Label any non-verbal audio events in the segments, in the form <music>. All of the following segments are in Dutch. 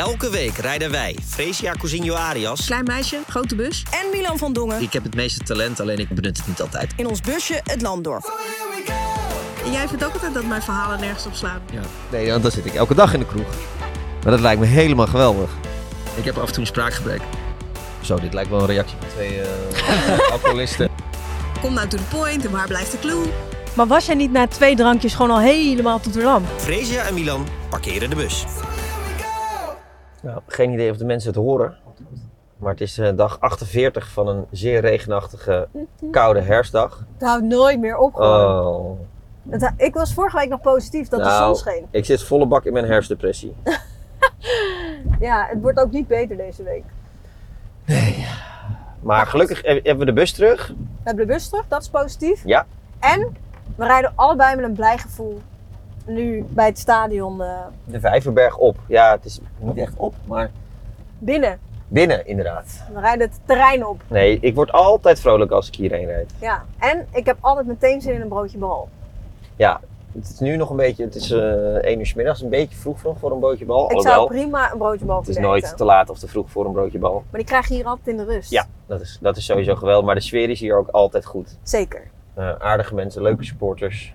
Elke week rijden wij, Fresia Cousinho Arias... Klein meisje, grote bus. En Milan van Dongen. Ik heb het meeste talent, alleen ik benut het niet altijd. In ons busje het land door. En jij vindt ook altijd dat mijn verhalen nergens op slaan. Ja. Nee, want dan zit ik elke dag in de kroeg. Maar dat lijkt me helemaal geweldig. Ik heb af en toe een spraakgebrek. Zo, dit lijkt wel een reactie van twee uh, <laughs> alcoholisten. Kom nou to the point en waar blijft de clue? Maar was jij niet na twee drankjes gewoon al helemaal tot de lamp? Fresia en Milan parkeren de bus. Nou, geen idee of de mensen het horen. Maar het is uh, dag 48 van een zeer regenachtige, koude herfstdag. Het houdt nooit meer op gewoon. Oh. Het, ik was vorige week nog positief dat nou, de zon scheen. Ik zit volle bak in mijn herfstdepressie. <laughs> ja, het wordt ook niet beter deze week. Nee. Maar gelukkig hebben we de bus terug. We hebben de bus terug, dat is positief. Ja. En we rijden allebei met een blij gevoel nu bij het stadion. Uh... De Vijverberg op. Ja, het is niet echt op, maar... Binnen. Binnen, inderdaad. We rijden het terrein op. Nee, ik word altijd vrolijk als ik hierheen rijd. Ja, en ik heb altijd meteen zin in een broodje bal. Ja, het is nu nog een beetje, het is uh, 1 uur s middags, een beetje vroeg nog voor een broodje bal. Ik Alhoewel, zou prima een broodje bal Het is nooit eten. te laat of te vroeg voor een broodje bal. Maar die krijg je hier altijd in de rust. Ja, dat is, dat is sowieso geweldig. Maar de sfeer is hier ook altijd goed. Zeker. Uh, aardige mensen, leuke supporters.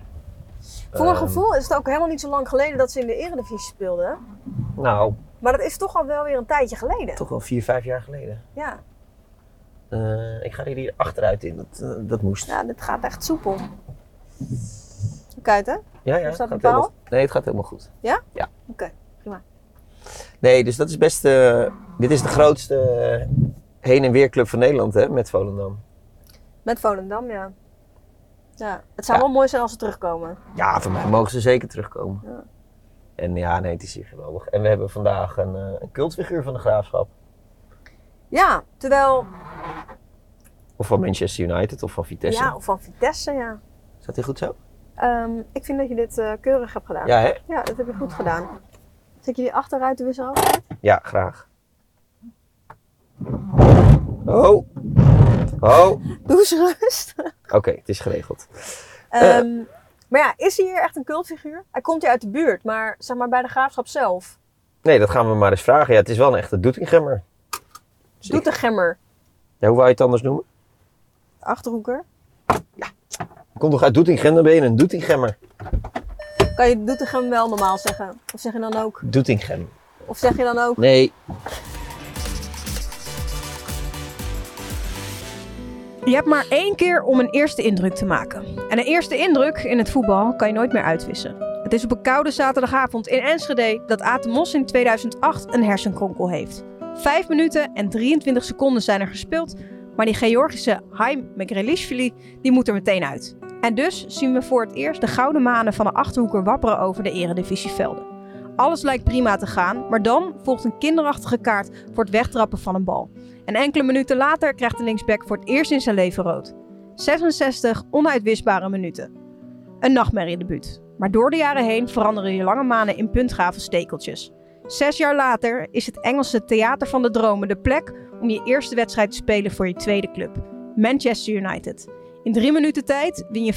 Voor mijn Ehm, gevoel is het ook helemaal niet zo lang geleden dat ze in de Eredivisie speelden. Nou, Maar dat is toch al wel weer een tijdje geleden. toch wel vier, vijf jaar geleden. Ja, Uh, ik ga er hier achteruit in, dat, uh, dat moest. ja dit gaat echt soepel. Kijk hè? Ja, ja. Is dat gaat een paal? helemaal- Nee, het gaat helemaal goed. Ja? Ja. Oké, prima. Nee, dus dat is best. eh, dit is de grootste eh, heen- en weerclub van Nederland, hè, met Volendam. Met Volendam, ja. Ja, het zou Ja. wel mooi zijn als ze terugkomen. Ja, voor mij mogen ze zeker terugkomen. Ja. En ja, nee, het is hier geweldig. En we hebben vandaag een, eh, een cultfiguur van de graafschap. Ja, terwijl... Of van Manchester United of van Vitesse. Ja, of van Vitesse, ja. Zat hij goed zo? Ehm, ik vind dat je dit eh, keurig hebt gedaan. Ja, hè? Ja, dat heb je goed gedaan. Zet je die achteruit de wissel af? Ja, graag. Oh. Oh. Doe eens rustig. Oké, het is geregeld. Ehm, maar ja, is hij hier echt een cultfiguur? Hij komt hier uit de buurt, maar zeg maar bij de graafschap zelf. Nee, dat gaan we maar eens vragen. Ja, het is wel een echte Doetinchemmer. Dus Doet ik- de gemmer. Ja, hoe wou je het anders noemen? Achterhoeker. Komt toch uit Doetinchem, dan ben je een Doetinchemmer. Kan je Doetinchem wel normaal zeggen? Of zeg je dan ook? Doetinchem. Of zeg je dan ook? Nee. Je hebt maar één keer om een eerste indruk te maken. En een eerste indruk in het voetbal kan je nooit meer uitwissen. Het is op een koude zaterdagavond in Enschede dat Aten Mos in 2008 een hersenkronkel heeft. Vijf minuten en 23 seconden zijn er gespeeld, maar die Georgische Haim Megrelishvili die moet er meteen uit. En dus zien we voor het eerst de gouden manen van de Achterhoeker wapperen over de eredivisievelden. Alles lijkt prima te gaan, maar dan volgt een kinderachtige kaart voor het wegtrappen van een bal. En enkele minuten later krijgt de linksback voor het eerst in zijn leven rood. 66 onuitwisbare minuten. Een nachtmerriedebuut. Maar door de jaren heen veranderen je lange manen in puntgave stekeltjes. Zes jaar later is het Engelse Theater van de Dromen de plek om je eerste wedstrijd te spelen voor je tweede club. Manchester United. In drie minuten tijd win je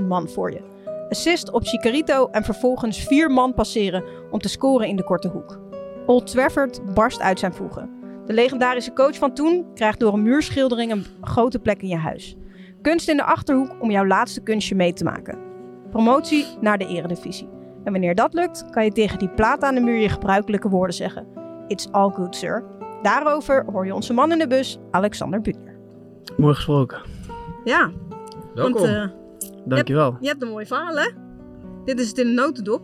75.000 man voor je. Assist op Chicarito en vervolgens vier man passeren om te scoren in de korte hoek. Old Trafford barst uit zijn voegen. De legendarische coach van toen krijgt door een muurschildering een grote plek in je huis. Kunst in de achterhoek om jouw laatste kunstje mee te maken. Promotie naar de eredivisie. En wanneer dat lukt, kan je tegen die plaat aan de muur je gebruikelijke woorden zeggen. It's all good, sir. Daarover hoor je onze man in de bus, Alexander Butner. Mooi gesproken. Ja, Welkom. want eh, Dankjewel. je hebt een mooi verhaal hè? Dit is het in een notendop.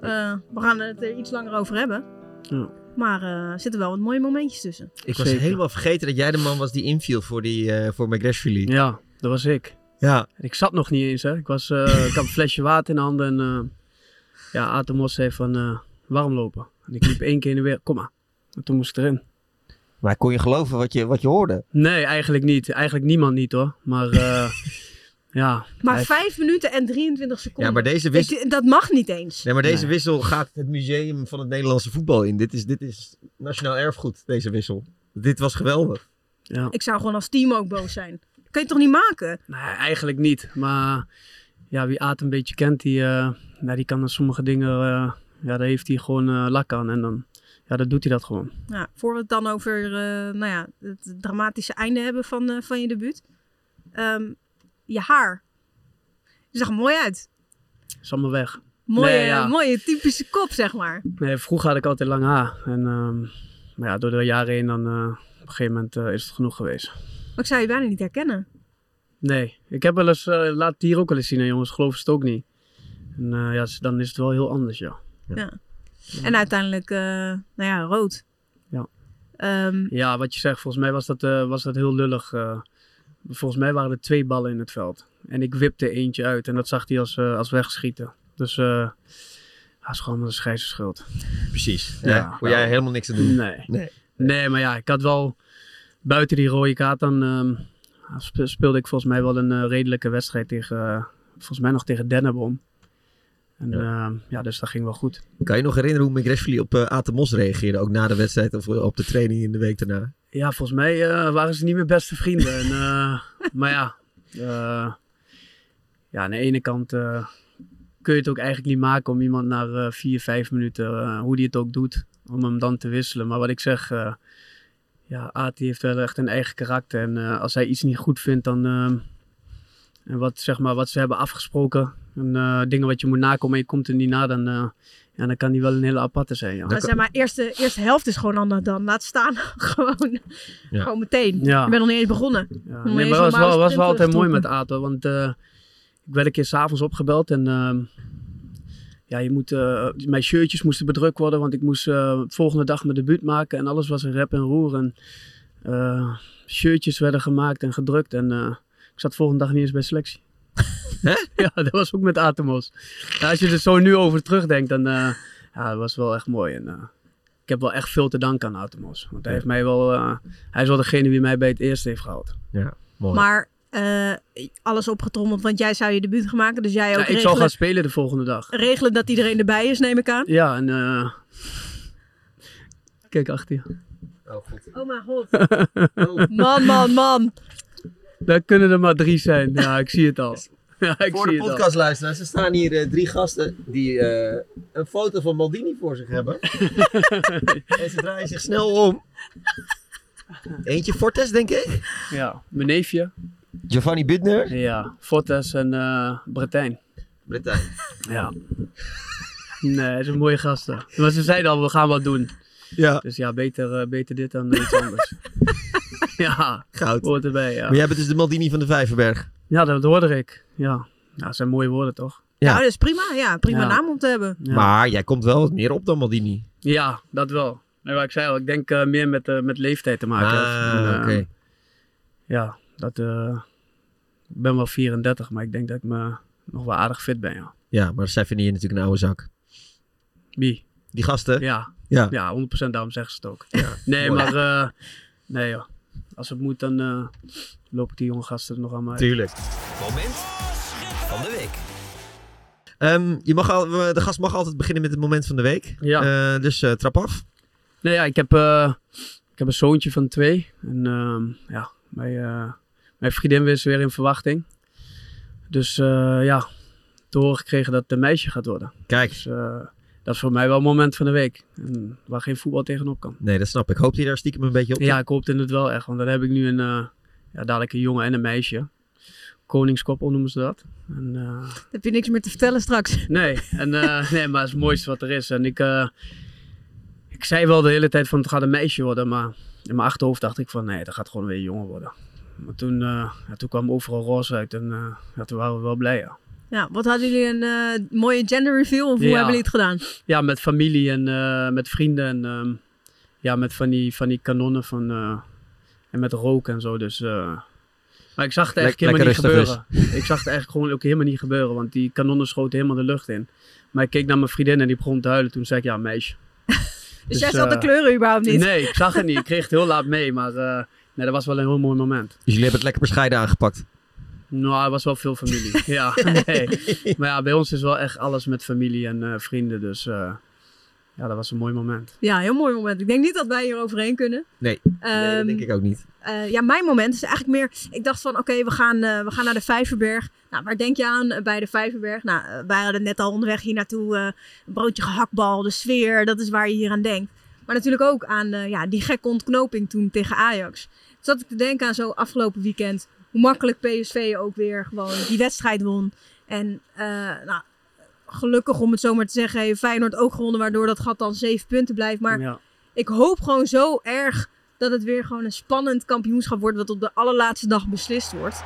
Eh, we gaan het er iets langer over hebben. Ja. Maar eh, er zitten wel wat mooie momentjes tussen. Ik was Zeker. helemaal vergeten dat jij de man was die inviel voor, die, eh voor McGrashvili. Ja, dat was ik. Ja. Ik zat nog niet eens, hè. Ik, was, eh, ik had een flesje water in de handen en uh, ja, Atemos zei van uh, warm lopen. En ik liep één keer in de weer, kom maar. En toen moest ik erin. Maar kon je geloven wat je, wat je hoorde? Nee, eigenlijk niet. Eigenlijk niemand niet hoor. Maar uh, <laughs> ja. Maar hij- 5 minuten en 23 seconden. Ja, maar deze wissel, Ik- dat mag niet eens. nee, maar deze Nee. wissel gaat het museum van het Nederlandse voetbal in. Dit is, dit is nationaal erfgoed, deze wissel. Dit was geweldig. ja. Ik zou gewoon als team ook boos zijn. Dat kan je toch niet maken? Nee, eigenlijk niet. Maar ja, wie Aad een beetje kent, die, eh, ja, die kan sommige dingen, eh, ja, daar heeft hij gewoon eh, lak aan. En dan ja, dan doet hij dat gewoon. Ja, voor we het dan over eh, nou ja, het dramatische einde hebben van, van je debuut. Ehm, je haar. Je zag er mooi uit. Is allemaal weg. Mooie, Nee, ja. mooie typische kop, zeg maar. Nee, vroeger had ik altijd lang haar. En ehm, maar ja, door de jaren heen dan eh, op een gegeven moment eh, is het genoeg geweest. Maar ik zou je bijna niet herkennen. Nee, ik heb wel eens, eh, laat het hier ook wel eens zien hè, jongens, geloof het ook niet. En ja, dan is het wel heel anders, ja. En uiteindelijk, nou ja, rood. Ja. Ehm, Ja, wat je zegt, volgens mij was dat, was dat heel lullig. Eh. volgens mij waren er twee ballen in het veld. En ik wipte eentje uit en dat zag hij als, eh, als wegschieten. Dus eh dat is gewoon de scheids schuld. Precies. Ja. Ja, jij helemaal niks te doen. Nee. Nee. Nee, maar ja, ik had wel buiten die rode kaart dan ehm, spe- speelde ik volgens mij wel een eh, redelijke wedstrijd tegen, eh, volgens mij nog tegen Dennebom. En ja. ja, dus dat ging wel goed. Kan je nog herinneren hoe McGrashvili op uh, Aten Mos reageerde? Ook na de wedstrijd of op de training in de week daarna? Ja, volgens mij uh, waren ze niet meer beste vrienden. en, <laughs> maar ja, ja, aan de ene kant kun je het ook eigenlijk niet maken om iemand na vier, vijf minuten, hoe die het ook doet, om hem dan te wisselen. Maar wat ik zeg, ja, Ati heeft wel echt een eigen karakter. En als hij iets niet goed vindt, dan. En wat, zeg maar, wat ze hebben afgesproken, en uh, dingen wat je moet nakomen en je komt er niet na, dan, uh, ja, dan kan die wel een hele aparte zijn. Ja. Maar zeg maar, eerste, eerste helft is gewoon dan, dan laat staan. <laughs> gewoon, ja. gewoon meteen. Ja. Je bent nog niet eens begonnen. Ja. Nee, maar was, wel, was wel altijd mooi met Ato, want uh, ik werd een keer s'avonds opgebeld en uh, ja, je moet, uh, mijn shirtjes moesten bedrukt worden, want ik moest uh, volgende dag mijn debuut maken en alles was een rep en roer. En uh, shirtjes werden gemaakt en gedrukt en ik zat volgende dag niet eens bij selectie. <laughs> ja, dat was ook met Atomos. Ja, als je er zo nu over terugdenkt, dan uh, ja, dat was wel echt mooi. En, uh, ik heb wel echt veel te danken aan Atomos. Want hij, heeft mij wel, uh, hij is wel degene die mij bij het eerste heeft gehaald. Ja, mooi. Maar uh, alles opgetrommeld, want jij zou je debuut gaan maken. Dus jij ook ja, ik regelen, zal gaan spelen de volgende dag. Regelen dat iedereen erbij is, neem ik aan. Ja, en uh... kijk achter je. Oh, goed. Oh mijn god. oh. <laughs> Man, man, man. Daar kunnen er maar drie zijn. Ja, ik zie het al. Ja, ik voor zie de podcastluisteraars, er staan hier uh, drie gasten die uh, een foto van Maldini voor zich hebben. <laughs> en ze draaien zich snel om. Eentje Fortes, denk ik. Ja, mijn neefje. Giovanni Butner. Ja, Fortes en uh, Bretijn. Bretijn. Ja. Nee, dat is een mooie gasten. Maar ze zeiden al, we gaan wat doen. Ja. Dus ja, beter, uh, beter dit dan iets anders. <laughs> <laughs> ja, goud. Hoort erbij, ja. Maar jij bent dus de Maldini van de Vijverberg. Ja, dat hoorde ik. Ja, ja dat zijn mooie woorden toch? Ja, ja dat is prima. Ja, prima Ja. naam om te hebben. Ja. Maar jij komt wel wat meer op dan Maldini. Ja, dat wel. Nee, maar ik zei al, ik denk eh, meer met, eh, met leeftijd te maken. heeft. Ah, En, eh, oké. Ja, dat, eh, ik ben wel 34, maar ik denk dat ik me nog wel aardig fit ben, ja. Ja, maar zij vinden je natuurlijk een oude zak. Wie? Die gasten? Ja, Ja. ja 100% daarom zeggen ze het ook. Ja, Nee, mooi. maar eh, nee joh. Als het moet, dan eh lopen die jonge gasten er nog aan mij. Tuurlijk. Moment van de week. Ehm, je mag al, de gast mag altijd beginnen met het moment van de week. Ja. Eh, dus eh, trap af. Nee, ja, ik heb, eh, ik heb een zoontje van twee. En ehm, ja, mijn, eh, mijn vriendin is weer in verwachting. Dus eh, ja, te horen gekregen dat het een meisje gaat worden. Kijk, Dus eh, dat is voor mij wel een moment van de week. En waar geen voetbal tegenop kan. nee, dat snap ik. Hoop je daar stiekem een beetje op? Ja, ik hoopte het wel echt. Want dan heb ik nu een, eh, ja, dadelijk een jongen en een meisje. Koningskoppel noemen ze dat. En, eh, heb je niks meer te vertellen straks. Nee, en, eh, <laughs> nee, maar het is het mooiste wat er is. En ik, eh, ik zei wel de hele tijd van het gaat een meisje worden, maar in mijn achterhoofd dacht ik van nee, dat gaat gewoon weer een jongen worden. Maar toen, eh, ja, toen kwam overal roze uit en eh, ja, toen waren we wel blij. Ja, Ja, wat hadden jullie een eh, mooie gender reveal? Of hoe Ja. hebben jullie het gedaan? ja met familie en eh, met vrienden en ehm, ja, met van die, van die kanonnen van, eh, en met rook en zo. Dus, eh, maar ik zag het eigenlijk Lek- helemaal niet gebeuren. Ik zag het eigenlijk gewoon ook helemaal niet gebeuren, want die kanonnen schoten helemaal de lucht in. Maar ik keek naar mijn vriendin en die begon te huilen. Toen zei ik, ja, meisje. <laughs> Dus, Dus, jij zat de kleuren überhaupt niet? Nee, ik zag het niet. Ik kreeg het heel laat mee, maar eh, nee, dat was wel een heel mooi moment. Dus jullie hebben het lekker bescheiden aangepakt. Nou, er was wel veel familie. <laughs> ja, nee. Maar ja, bij ons is wel echt alles met familie en eh, vrienden. Dus eh, ja, dat was een mooi moment. Ja, heel mooi moment. Ik denk niet dat wij hier overheen kunnen. Nee, nee dat Ehm, denk ik ook niet. eh, ja, mijn moment is eigenlijk meer... Ik dacht van, oké, we, gaan, eh, we gaan naar de Vijverberg. Nou, waar denk je aan bij de Vijverberg? Nou, wij hadden net al onderweg hier naartoe. eh, een broodje gehaktbal, de sfeer. Dat is waar je hier aan denkt. Maar natuurlijk ook aan uh, ja, die gekke ontknoping toen tegen Ajax. Zat ik te denken aan zo afgelopen weekend. Hoe makkelijk PSV ook weer gewoon die wedstrijd won. En uh, nou, gelukkig om het zo maar te zeggen, heeft Feyenoord ook gewonnen. Waardoor dat gat dan zeven punten blijft. Maar ja. ik hoop gewoon zo erg dat het weer gewoon een spannend kampioenschap wordt. Wat op de allerlaatste dag beslist wordt.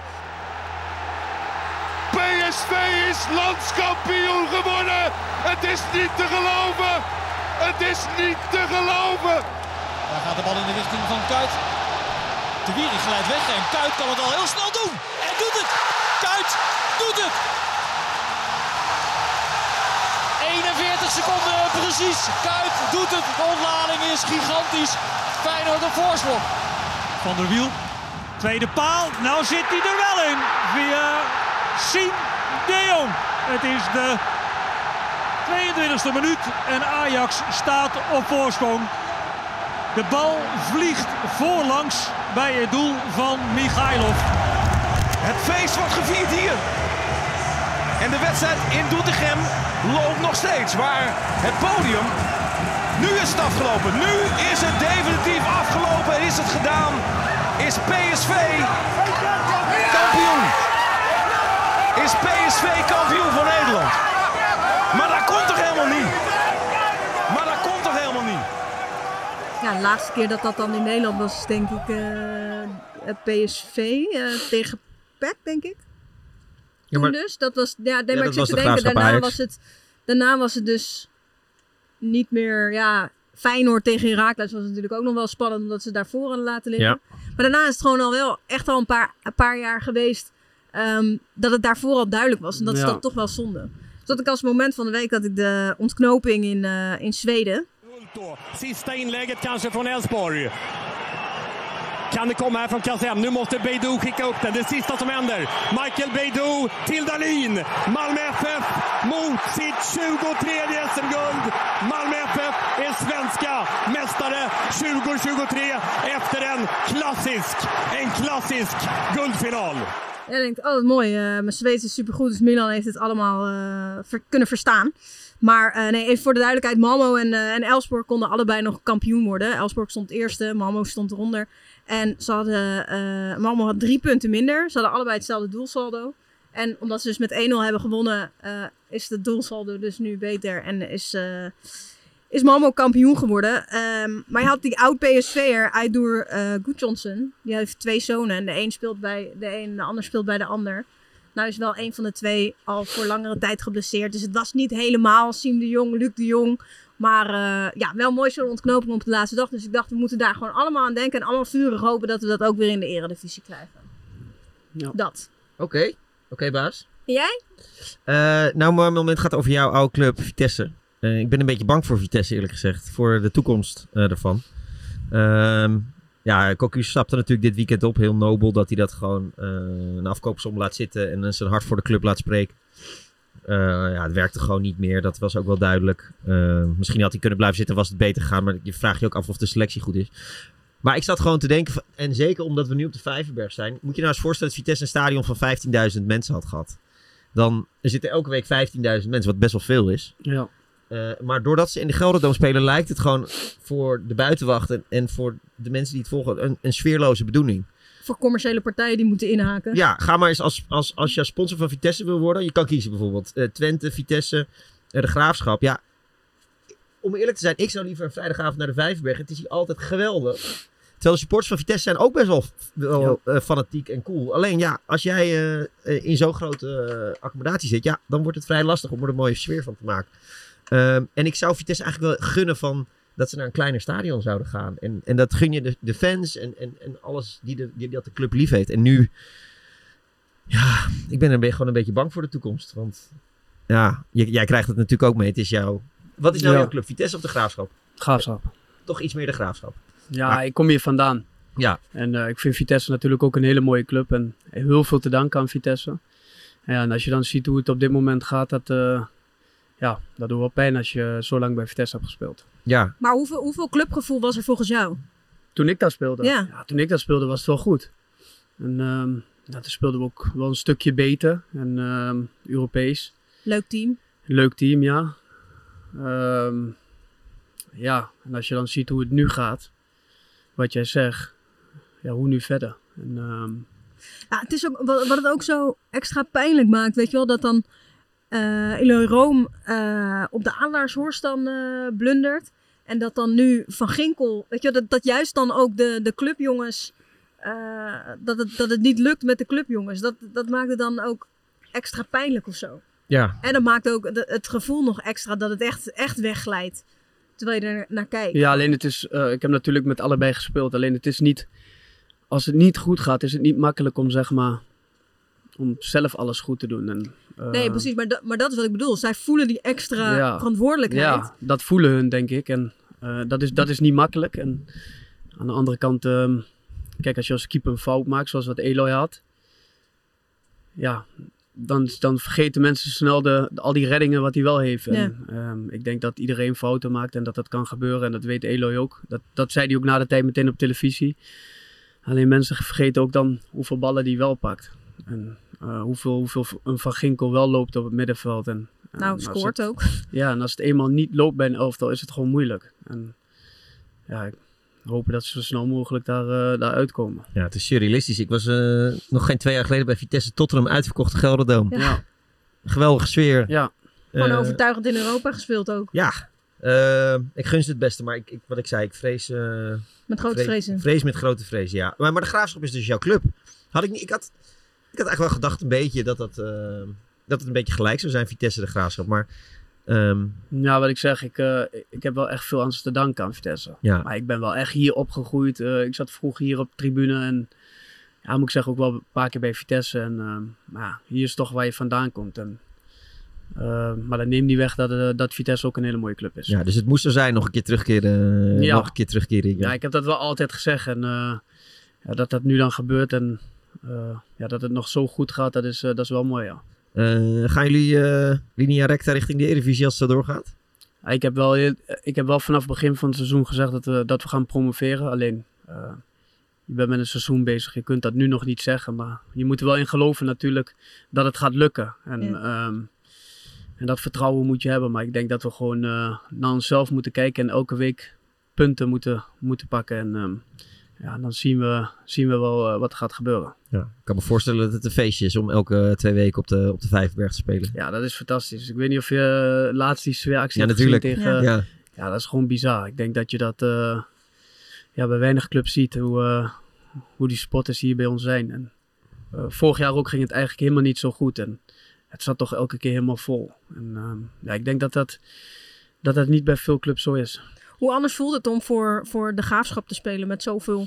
PSV is landskampioen geworden. Het is niet te geloven. Het is niet te geloven. Daar gaat de bal in de richting van Kuit. De Wiering glijdt weg en Kuit kan het al heel snel doen. En doet het. Kuit doet het. 41 seconden precies. Kuit doet het. De ontlading is gigantisch. Feyenoord een voorsprong. Van der Wiel. Tweede paal. Nou zit hij er wel in. Via Sien de Jong. Het is de 22e minuut en Ajax staat op voorsprong. De bal vliegt voorlangs bij het doel van Michailov. Het feest wordt gevierd hier. En de wedstrijd in Doetinchem loopt nog steeds. Waar het podium. Nu is het afgelopen. Nu is het definitief afgelopen. Is het gedaan. Is PSV kampioen. Is PSV kampioen van Nederland. Maar dat komt toch helemaal niet? Maar dat komt toch helemaal niet? Ja, de laatste keer dat dat dan in Nederland was, denk ik, uh, PSV uh, tegen PEC, denk ik. Ja, maar, dus. Dat was, ja, ja, maar ik zit te denken, daarna was, het, daarna was het dus niet meer, ja, Feyenoord tegen Herakles was natuurlijk ook nog wel spannend, omdat ze daarvoor hadden laten liggen. Ja. Maar daarna is het gewoon al wel echt al een paar, een paar jaar geweest um, dat het daarvoor al duidelijk was. En dat is dan toch wel zonde. Dus dat ik als moment van de week dat ik de ontknoping in, uh, in Zweden. Sista inlägget kanske från Elfsborg. Kan det komma här från Kassem? Nu måste Beidou skicka upp den. Det sista som händer. Michael Beidou till Dalin. Malmö FF mot sitt 23 SM-guld. Malmö FF är svenska mästare 2023 efter en klassisk, en klassisk guldfinal. Jij denkt, oh mooi, uh, mijn Zweeds is supergoed, dus Milan heeft het allemaal uh, ver kunnen verstaan. Maar uh, nee, even voor de duidelijkheid, Malmo en, en Elfsborg konden allebei nog kampioen worden. Elfsborg stond eerste, Malmo stond eronder. En ze hadden, Malmo had drie punten minder. Ze hadden allebei hetzelfde doelsaldo. En omdat ze dus met 1-0 hebben gewonnen, is de doelsaldo dus nu beter. En is is Malmo kampioen geworden. Um, maar je had die oud PSV'er, Aidur uh, Gudjonsson. Die heeft twee zonen. En de een speelt bij de een, de ander speelt bij de ander. Nou is wel een van de twee al voor langere tijd geblesseerd. Dus het was niet helemaal Siem de Jong, Luc de Jong. Maar uh, ja, wel mooi zo'n ontknoping op de laatste dag. Dus ik dacht, we moeten daar gewoon allemaal aan denken. En allemaal vurig hopen dat we dat ook weer in de eredivisie krijgen. Ja. Dat. Oké. Oké, okay, baas. En jij? Uh, nou, mijn moment gaat over jouw oude club, Vitesse. Uh, ik ben een beetje bang voor Vitesse, eerlijk gezegd. Voor de toekomst ervan. Um, ja, Cocu stapte natuurlijk dit weekend op. Heel nobel dat hij dat gewoon uh, een afkoopsom laat zitten. En zijn hart voor de club laat spreken. ja, het werkte gewoon niet meer. Dat was ook wel duidelijk. misschien had hij kunnen blijven zitten, was het beter gegaan. Maar je vraagt je ook af of de selectie goed is. Maar ik zat gewoon te denken, en zeker omdat we nu op de Vijverberg zijn. Moet je nou eens voorstellen dat Vitesse een stadion van 15.000 mensen had gehad. Dan zitten elke week 15.000 mensen, wat best wel veel is. Ja. Uh, maar doordat ze in de Gelderdoom spelen, lijkt het gewoon voor de buitenwacht en, en voor de mensen die het volgen een, een sfeerloze bedoeling. Voor commerciële partijen die moeten inhaken. Ja, ga maar eens als, als, als je sponsor van Vitesse wil worden. Je kan kiezen bijvoorbeeld uh, Twente, Vitesse, uh, de Graafschap. Ja, om eerlijk te zijn, ik zou liever een vrijdagavond naar de Vijverberg. Het is hier altijd geweldig. Terwijl de supporters van Vitesse zijn ook best wel, wel ja. fanatiek en cool. Alleen ja, als jij in zo'n grote accommodatie zit, ja, dan wordt het vrij lastig om er een mooie sfeer van te maken. Um, en ik zou Vitesse eigenlijk wel gunnen van dat ze naar een kleiner stadion zouden gaan. En, en dat gun je de, de fans en, en, en alles die, de, die dat de club lief heeft. En nu, ja, ik ben er gewoon een beetje bang voor de toekomst. Want ja, jij krijgt het natuurlijk ook mee. Het is jouw, wat is nou ja. jouw club? Vitesse of de Graafschap? Graafschap. Toch iets meer de Graafschap. Ja, maar, ik kom hier vandaan. Ja. En uh, ik vind Vitesse natuurlijk ook een hele mooie club. En heel veel te danken aan Vitesse. Ja, en als je dan ziet hoe het op dit moment gaat, dat... Uh, ja, dat doet wel pijn als je zo lang bij Vitesse hebt gespeeld. Ja. Maar hoeveel, hoeveel clubgevoel was er volgens jou? Toen ik daar speelde? Ja. ja toen ik daar speelde was het wel goed. En um, ja, toen speelden we ook wel een stukje beter en um, Europees. Leuk team. Leuk team, ja. Um, ja, en als je dan ziet hoe het nu gaat, wat jij zegt, ja, hoe nu verder? En, ehm, Ja, het is ook, wat, wat het ook zo extra pijnlijk maakt, weet je wel, dat dan eh Eloy Room eh, op de Adelaarshorst dan eh, blundert. En dat dan nu Van Ginkel, weet je dat, dat juist dan ook de, de clubjongens, dat, het, dat het niet lukt met de clubjongens. Dat, dat maakt het dan ook extra pijnlijk of zo. Ja. En dat maakt ook de- het gevoel nog extra dat het echt, echt wegglijdt. Terwijl je er naar kijkt. Ja, alleen het is, ik heb natuurlijk met allebei gespeeld, alleen het is niet, als het niet goed gaat, is het niet makkelijk om zeg maar, om zelf alles goed te doen. En, Nee, precies. Maar, dat- maar dat is wat ik bedoel. Zij voelen die extra Ja. verantwoordelijkheid. Ja, dat voelen hun, denk ik. En eh, dat, is, dat is niet makkelijk. En aan de andere kant, ehm, kijk, als je als keeper een fout maakt, zoals wat Eloy had, ja, dan, dan vergeten mensen snel de, de- al die reddingen wat hij wel heeft. En, ehm, ik denk dat iedereen fouten maakt en dat dat kan gebeuren. En dat weet Eloy ook. Dat, dat zei hij ook na de tijd meteen op televisie. Alleen mensen vergeten ook dan hoeveel ballen hij wel pakt. En eh, hoeveel, hoeveel een Van Ginkel wel loopt op het middenveld. En, en Nou, scoort het- ook. <laughs> Ja, en als het eenmaal niet loopt bij een elftal, is het gewoon moeilijk. En ja, ik hoop dat ze zo snel mogelijk daar, eh daar uitkomen. Ja, het is surrealistisch. Ik was eh, nog geen twee jaar geleden bij Vitesse Tottenham uitverkochte Gelderdoom. Ja. Geweldige sfeer. Ja. Gewoon overtuigend in Europa gespeeld ook. Ja, eh, ik gun ze het beste, maar ik, ik, wat ik zei, ik vrees... eh, Met grote vre- vrezen. Vrees met grote vrezen, ja. Maar, maar de Graafschap is dus jouw club. Had ik, niet, ik, had, ik had eigenlijk wel gedacht een beetje dat, dat, eh, dat het een beetje gelijk zou zijn, Vitesse de Graafschap. Maar ehm, Ja, wat ik zeg, ik, eh, ik heb wel echt veel aan te danken aan Vitesse. Ja. Maar ik ben wel echt hier opgegroeid. Eh, ik zat vroeger hier op de tribune en ja, moet ik zeggen ook wel een paar keer bij Vitesse. En ehm, maar ja, hier is toch waar je vandaan komt. En, maar dat neemt niet weg dat, eh, dat Vitesse ook een hele mooie club is. ja, dus het moest er zijn, nog een keer terugkeren. Ja. Nog een keer terugkeren. Ja, ik heb dat wel altijd gezegd. En ja, dat dat nu dan gebeurt en ja, dat het nog zo goed gaat, dat is, eh, dat is wel mooi, ja. Eh, gaan jullie eh linea recta richting de Eredivisie als het doorgaat? Ja, Ik heb, wel, ik heb wel vanaf het begin van het seizoen gezegd dat we, dat we gaan promoveren. Alleen, eh, je bent met een seizoen bezig. Je kunt dat nu nog niet zeggen. Maar je moet er wel in geloven natuurlijk dat het gaat lukken. En, Ja. ehm, en dat vertrouwen moet je hebben. Maar ik denk dat we gewoon eh, naar onszelf moeten kijken. En elke week punten moeten, moeten pakken. En ehm, ja, dan zien we, zien we wel eh, wat er gaat gebeuren. Ja. Ik kan me voorstellen dat het een feestje is om elke twee weken op de, op de Vijverberg te spelen. Ja, dat is fantastisch. Ik weet niet of je uh, laatst die sfeeractie Ja, hebt gezien natuurlijk. tegen... Ja. ja, dat is gewoon bizar. Ik denk dat je dat eh, ja, bij weinig clubs ziet, hoe, eh, hoe die spotters hier bij ons zijn. En, eh, vorig jaar ook ging het eigenlijk helemaal niet zo goed. En het zat toch elke keer helemaal vol. En ehm, ja, ik denk dat dat, dat dat niet bij veel clubs zo is. Hoe anders voelt het om voor, voor de graafschap te spelen met zoveel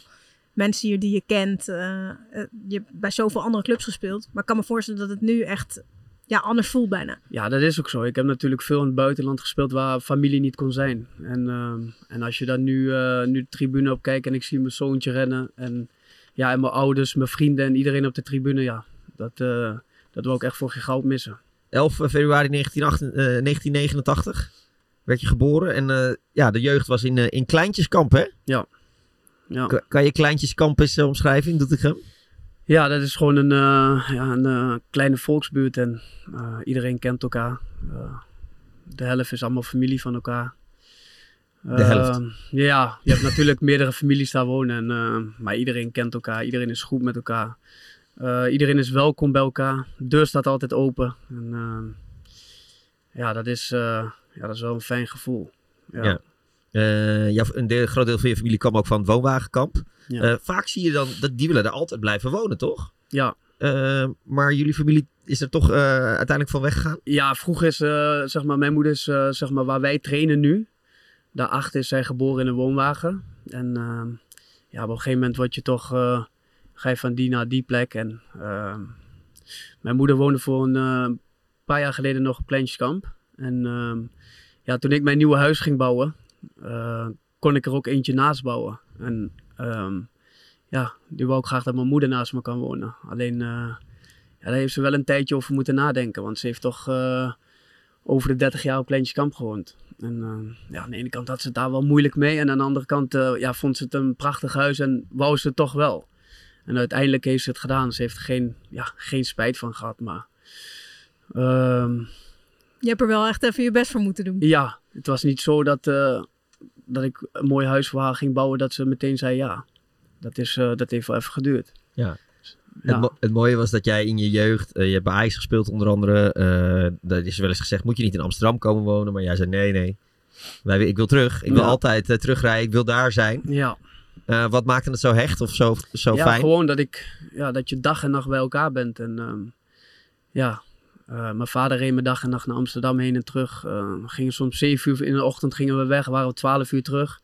mensen hier die je kent? eh, eh, je hebt bij zoveel andere clubs gespeeld. Maar ik kan me voorstellen dat het nu echt ja, anders voelt bijna. Ja, dat is ook zo. Ik heb natuurlijk veel in het buitenland gespeeld waar familie niet kon zijn. En, ehm, en als je dan nu, eh, nu de tribune op kijkt en ik zie mijn zoontje rennen. En, ja, en mijn ouders, mijn vrienden en iedereen op de tribune. Ja, dat, eh, dat wil ik echt voor geen goud missen. 11 februari 1988, eh, 1989 werd je geboren. En eh, ja, de jeugd was in, eh, in Kleintjeskamp, hè? Ja. ja. Kan, kan je Kleintjeskamp eens eh, omschrijven in Doetinchem? Ja, dat is gewoon een, ja, een kleine volksbuurt en iedereen kent elkaar. De helft is allemaal familie van elkaar. De helft? Eh, ja, je hebt natuurlijk <laughs> meerdere families daar wonen, en, eh, maar iedereen kent elkaar, iedereen is goed met elkaar. Iedereen is welkom bij elkaar, de deur staat altijd open. En, eh, ja, dat is, ja, dat is wel een fijn gevoel. Ja. Ja. Eh, jouw- een deel, groot deel van je familie kwam ook van het woonwagenkamp. Ja. Eh, vaak zie je dan, dat die willen er altijd blijven wonen, toch? Ja. Eh, maar jullie familie is er toch uiteindelijk van weggegaan? Ja, vroeger is, zeg maar, mijn moeder is, zeg maar, waar wij trainen nu. Daarachter is zij geboren in een woonwagen. En ehm, ja, op een gegeven moment word je toch, ga je van die naar die plek. En ehm, mijn moeder woonde voor een paar jaar geleden nog op Pleintjeskamp. En ehm, ja, toen ik mijn nieuwe huis ging bouwen, eh, kon ik er ook eentje naast bouwen. En ehm, ja, die wou ik graag dat mijn moeder naast me kan wonen. Alleen, eh, ja, daar heeft ze wel een tijdje over moeten nadenken. Want ze heeft toch eh, over de 30 jaar op Pleintjeskamp gewoond. En ja, aan de ene kant had ze het daar wel moeilijk mee. En aan de andere kant ja, vond ze het een prachtig huis en wou ze het toch wel. En uiteindelijk heeft ze het gedaan. Ze heeft er geen, ja, geen spijt van gehad. Maar ehm, Je hebt er wel echt even je best voor moeten doen. ja, het was niet zo dat, eh, dat ik een mooi huis voor haar ging bouwen, dat ze meteen zei ja. Dat, is, eh, dat heeft wel even geduurd. Ja. Ja. Het, mo- het mooie was dat jij in je jeugd, eh, je hebt bij Ajax gespeeld onder andere. eh dat is wel eens gezegd, moet je niet in Amsterdam komen wonen? Maar jij zei nee, nee. Wij, ik wil terug. Ik wil Ja. altijd terugrijden. Ik wil daar zijn. Ja. Eh, wat maakte het zo hecht of zo, zo ja, fijn? gewoon dat, ik, ja, dat je dag en nacht bij elkaar bent. En ehm, ja, eh, mijn vader reed me dag en nacht naar Amsterdam heen en terug. We gingen soms 7 uur in de ochtend gingen we weg, waren we 12 uur terug.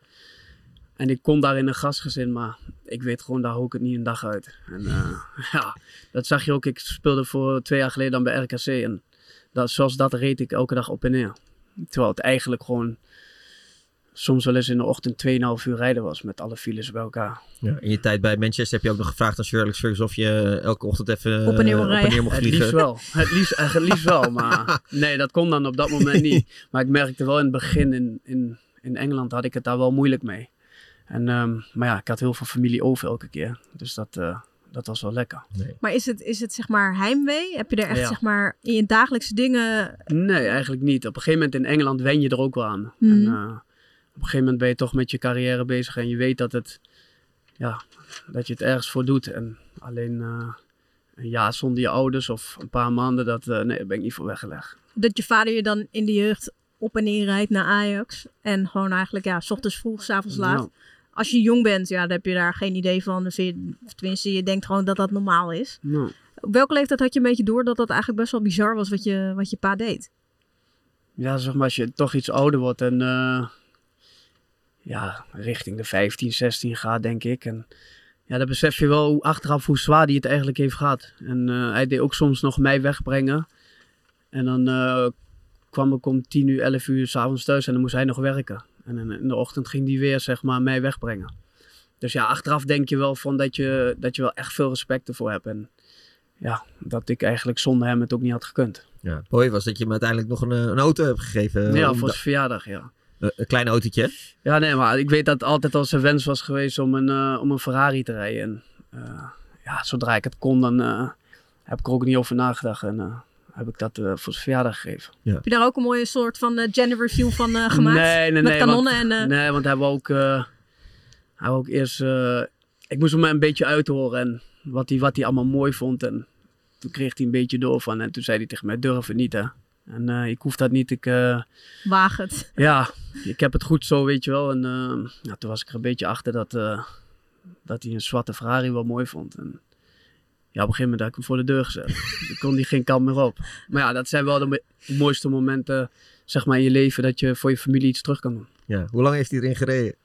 En ik kon daar in een gastgezin, maar ik weet gewoon, daar hou ik het niet een dag uit. En eh, <laughs> ja, dat zag je ook. Ik speelde voor twee jaar geleden dan bij RKC. En dat, zoals dat reed ik elke dag op en neer. Terwijl het eigenlijk gewoon soms wel eens in de ochtend 2,5 uur rijden was met alle files bij elkaar. Ja, in je tijd bij Manchester heb je ook nog gevraagd aan Sir Alex Ferguson of je eh, elke ochtend even Op en neer eh, rijden. mocht Het liefst wel. Het liefst, eh, het liefst wel, maar <laughs> nee, dat kon dan op dat moment niet. <laughs> Maar ik merkte wel in het begin in, in, in Engeland had ik het daar wel moeilijk mee. En, ehm, maar ja, ik had heel veel familie over elke keer. Dus dat, eh, dat was wel lekker. Maar is het, is het zeg maar heimwee? Heb je er echt Ja. zeg maar in je dagelijkse dingen... Nee, eigenlijk niet. Op een gegeven moment in Engeland wen je er ook wel aan. Mhm. En, eh, op een gegeven moment ben je toch met je carrière bezig en je weet dat, het, ja, dat je het ergens voor doet. En alleen eh, een jaar zonder je ouders of een paar maanden, dat, eh, nee, daar ben ik niet voor weggelegd. Dat je vader je dan in de jeugd op en neer rijdt naar Ajax. En gewoon eigenlijk, ja, s ochtends vroeg, s avonds laat. Als je jong bent, ja, dan heb je daar geen idee van. Dan je, tenminste, je denkt gewoon dat dat normaal is. Nou, Op welke leeftijd had je een beetje door dat dat eigenlijk best wel bizar was wat je, wat je pa deed? ja, zeg maar, als je toch iets ouder wordt en eh, ja, richting de 15, 16 gaat, denk ik. En ja, dan besef je wel hoe, achteraf hoe zwaar die het eigenlijk heeft gehad. En eh, hij deed ook soms nog mij wegbrengen. En dan eh, kwam ik om 10 uur, 11 uur s'avonds thuis en dan moest hij nog werken. En in, de ochtend ging die weer, zeg maar, mij wegbrengen. Dus ja, achteraf denk je wel van dat je, dat je wel echt veel respect ervoor hebt. En ja, dat ik eigenlijk zonder hem het ook niet had gekund. Ja, het mooie was dat je hem uiteindelijk nog een, eh, een auto hebt gegeven. ja, voor zijn verjaardag, ja. Eh, een klein autootje. Ja, nee, maar ik weet dat het altijd al zijn wens was geweest om een, eh, om een Ferrari te rijden. En eh, ja, zodra ik het kon, dan eh, heb ik er ook niet over nagedacht. En eh, heb ik dat voor zijn verjaardag gegeven. Heb je daar ook een mooie soort van eh, gender review van eh, gemaakt? Nee, nee, Met nee. kanonnen want, en... eh, Nee, want hij wou ook, eh, hij wou ook eerst... eh, ik moest hem een beetje uithoren en wat hij, wat hij allemaal mooi vond. En toen kreeg hij een beetje door van. En toen zei hij tegen mij, durf het niet hè. En eh, ik hoef dat niet, ik... eh, Waag het. <laughs> ja, ik heb het goed zo, weet je wel. En eh, ja, toen was ik er een beetje achter dat, eh, dat hij een zwarte Ferrari wel mooi vond. En ja, op een gegeven moment had ik hem voor de deur gezet. Toen kon hij geen kant meer op. Maar ja, dat zijn wel de mo- mooiste momenten zeg maar, in je leven dat je voor je familie iets terug kan doen. Ja. Hoe lang heeft hij erin gereden?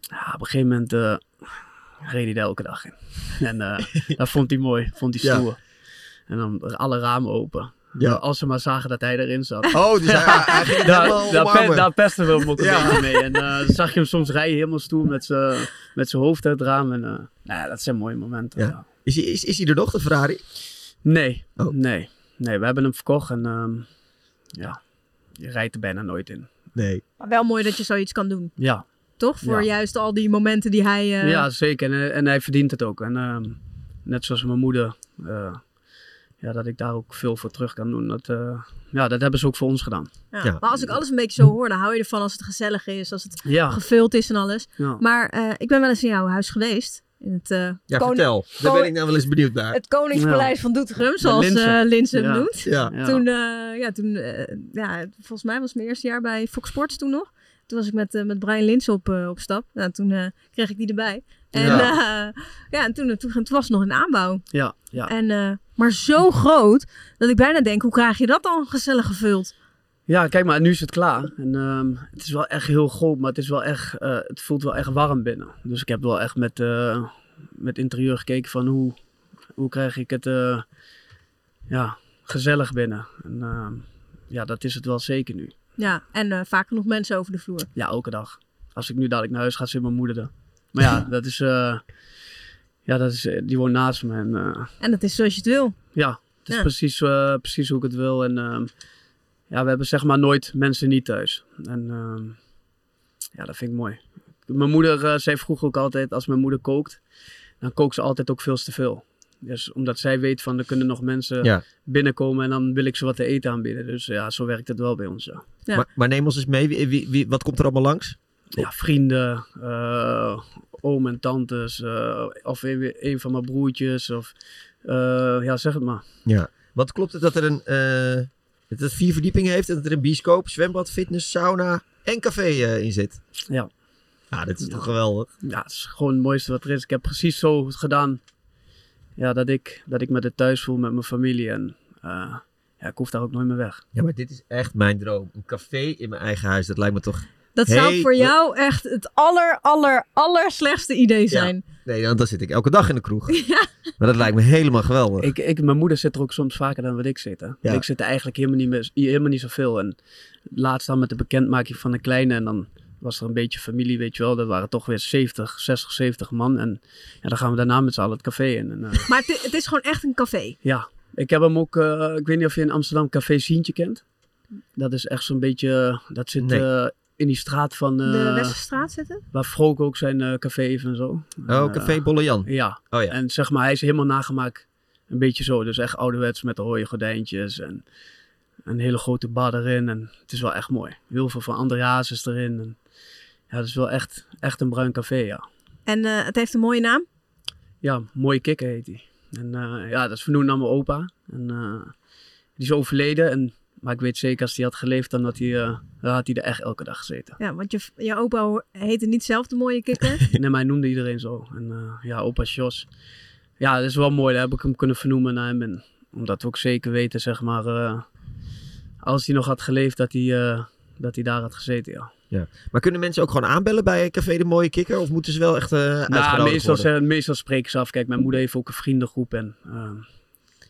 Ja, op een gegeven moment eh, reed hij er elke dag in. <laughs> En eh, dat vond hij mooi, vond hij Ja. stoer. En dan alle ramen open. Ja. Als ze maar zagen dat hij erin zat. Oh, dus <laughs> hij, hij ging het daar, helemaal daar, pe- omarmen. daar pesten we hem ook een Ja. beetje mee. En eh, dan zag je hem soms rijden helemaal stoer met zijn met zijn hoofd uit het raam. En, eh, nou ja, dat zijn mooie momenten. Ja. ja. Is, hij, is, is hij er nog, de Ferrari? Nee, Oh. nee, nee, we hebben hem verkocht en ehm, ja, je rijdt er bijna nooit in. Nee. Maar wel mooi dat je zoiets kan doen. Ja, Toch? Voor Ja. juist al die momenten die hij... eh, ja zeker. En, en hij verdient het ook. En ehm, net zoals mijn moeder, eh, ja, dat ik daar ook veel voor terug kan doen. Dat, eh, ja, dat hebben ze ook voor ons gedaan. Ja. Ja. Maar als ik alles een beetje zo hoor, dan hou je ervan als het gezellig is, als het Ja, gevuld is en alles. ja. Maar eh, ik ben wel eens in jouw huis geweest. In het, eh, Ja, koning- vertel. Daar ben ik nou wel eens benieuwd naar. het Koningspaleis van Doetinchem, zoals Linse. eh Linse hem Ja. noemt. Ja. Ja. Toen, eh, ja, toen eh, ja, volgens mij was het mijn eerste jaar bij Fox Sports toen nog. Toen was ik met, met Brian Linse op, op stap. Nou, toen eh, kreeg ik die erbij. En Ja. en toen, toen, toen was het nog in aanbouw. ja, ja. En, eh, maar zo groot dat ik bijna denk, hoe krijg je dat dan gezellig gevuld? Ja, kijk maar, nu is het klaar. En ehm, het is wel echt heel groot, maar het, is wel echt, eh, het voelt wel echt warm binnen. Dus ik heb wel echt met, eh, met interieur gekeken van hoe, hoe krijg ik het eh, ja, gezellig binnen. En ehm, ja, dat is het wel zeker nu. Ja, en vaak genoeg mensen over de vloer. Ja, elke dag. Als ik nu dadelijk naar huis ga, zit mijn moeder er. Maar ja, <laughs> dat is, ja, dat is, eh, die woont naast me. En eh, En dat is zoals je het wil. ja, het is Ja. precies, eh, precies hoe ik het wil. En ehm, ja, we hebben zeg maar nooit mensen niet thuis. En ehm, ja, dat vind ik mooi. Mijn moeder zei vroeger ook altijd, als mijn moeder kookt, dan kookt ze altijd ook veel te veel. Dus omdat zij weet van, er kunnen nog mensen Ja. binnenkomen en dan wil ik ze wat te eten aanbieden. Dus ja, zo werkt het wel bij ons, ja. Ja. Maar, maar neem ons eens mee. Wie, wie, wie- wat komt er allemaal langs? Ja, vrienden, uh, oom en tantes, uh, of een, een, van mijn broertjes, of uh, ja, zeg het maar. Ja, wat klopt het dat er een, dat het vier verdiepingen heeft en dat er een bioscoop, zwembad, fitness, sauna en café in zit? Ja. Ja, dat is toch geweldig? Ja, het is gewoon het mooiste wat er is. Ik heb precies zo gedaan ja, dat, ik, dat ik me er thuis voel met mijn familie en ja, ik hoef daar ook nooit meer weg. Ja, maar dit is echt mijn droom. Een café in mijn eigen huis, dat lijkt me toch dat zou voor jou echt het aller, aller, aller slechtste idee zijn. Ja. Nee, want dan zit ik elke dag in de kroeg. <laughs> Ja. Maar dat lijkt me helemaal geweldig. Ik, ik, mijn moeder zit er ook soms vaker dan wat ik zit. Hè. Ik zit er eigenlijk helemaal niet, meer, helemaal niet zoveel. En laatst dan met de bekendmaking van een kleine en dan was er een beetje familie, weet je wel. Dat waren toch weer 70, 60, 70 man. En ja, dan gaan we daarna met z'n allen het café in. En, uh... <laughs> Maar het, het, is gewoon echt een café? Ja. Ik heb hem ook, uh, ik weet niet of je in Amsterdam Café Sientje kent. Dat is echt zo'n beetje, dat zit nee. uh, in die straat van... Uh, de Westerstraat zitten? Waar Vrook ook zijn uh, café heeft en zo. Oh, Café Bolle Jan. Ja. Oh, ja. En zeg maar, hij is helemaal nagemaakt. Een beetje zo. Dus echt ouderwets met de rode gordijntjes en een hele grote bar erin. En het is wel echt mooi. Heel veel van Andreas is erin. En, ja, het is wel echt, echt een bruin café, ja. En uh, het heeft een mooie naam? Ja, Mooie Kikker heet hij. En ja, dat is vernoemd naar mijn opa. En die is overleden en maar ik weet zeker als hij had geleefd, dan had hij, uh, had hij er echt elke dag gezeten. Ja, want je, je opa heette niet zelf de mooie kikker? <laughs> nee, maar hij noemde iedereen zo. En uh, ja, opa Jos. Ja, dat is wel mooi. Daar heb ik hem kunnen vernoemen naar hem. En omdat we ook zeker weten, zeg maar, uh, als hij nog had geleefd, dat hij, dat hij daar had gezeten, ja. Ja. Maar kunnen mensen ook gewoon aanbellen bij Café de Mooie Kikker? Of moeten ze wel echt uh, nou, meestal, worden? meestal spreken ze af. Kijk, mijn moeder heeft ook een vriendengroep. En,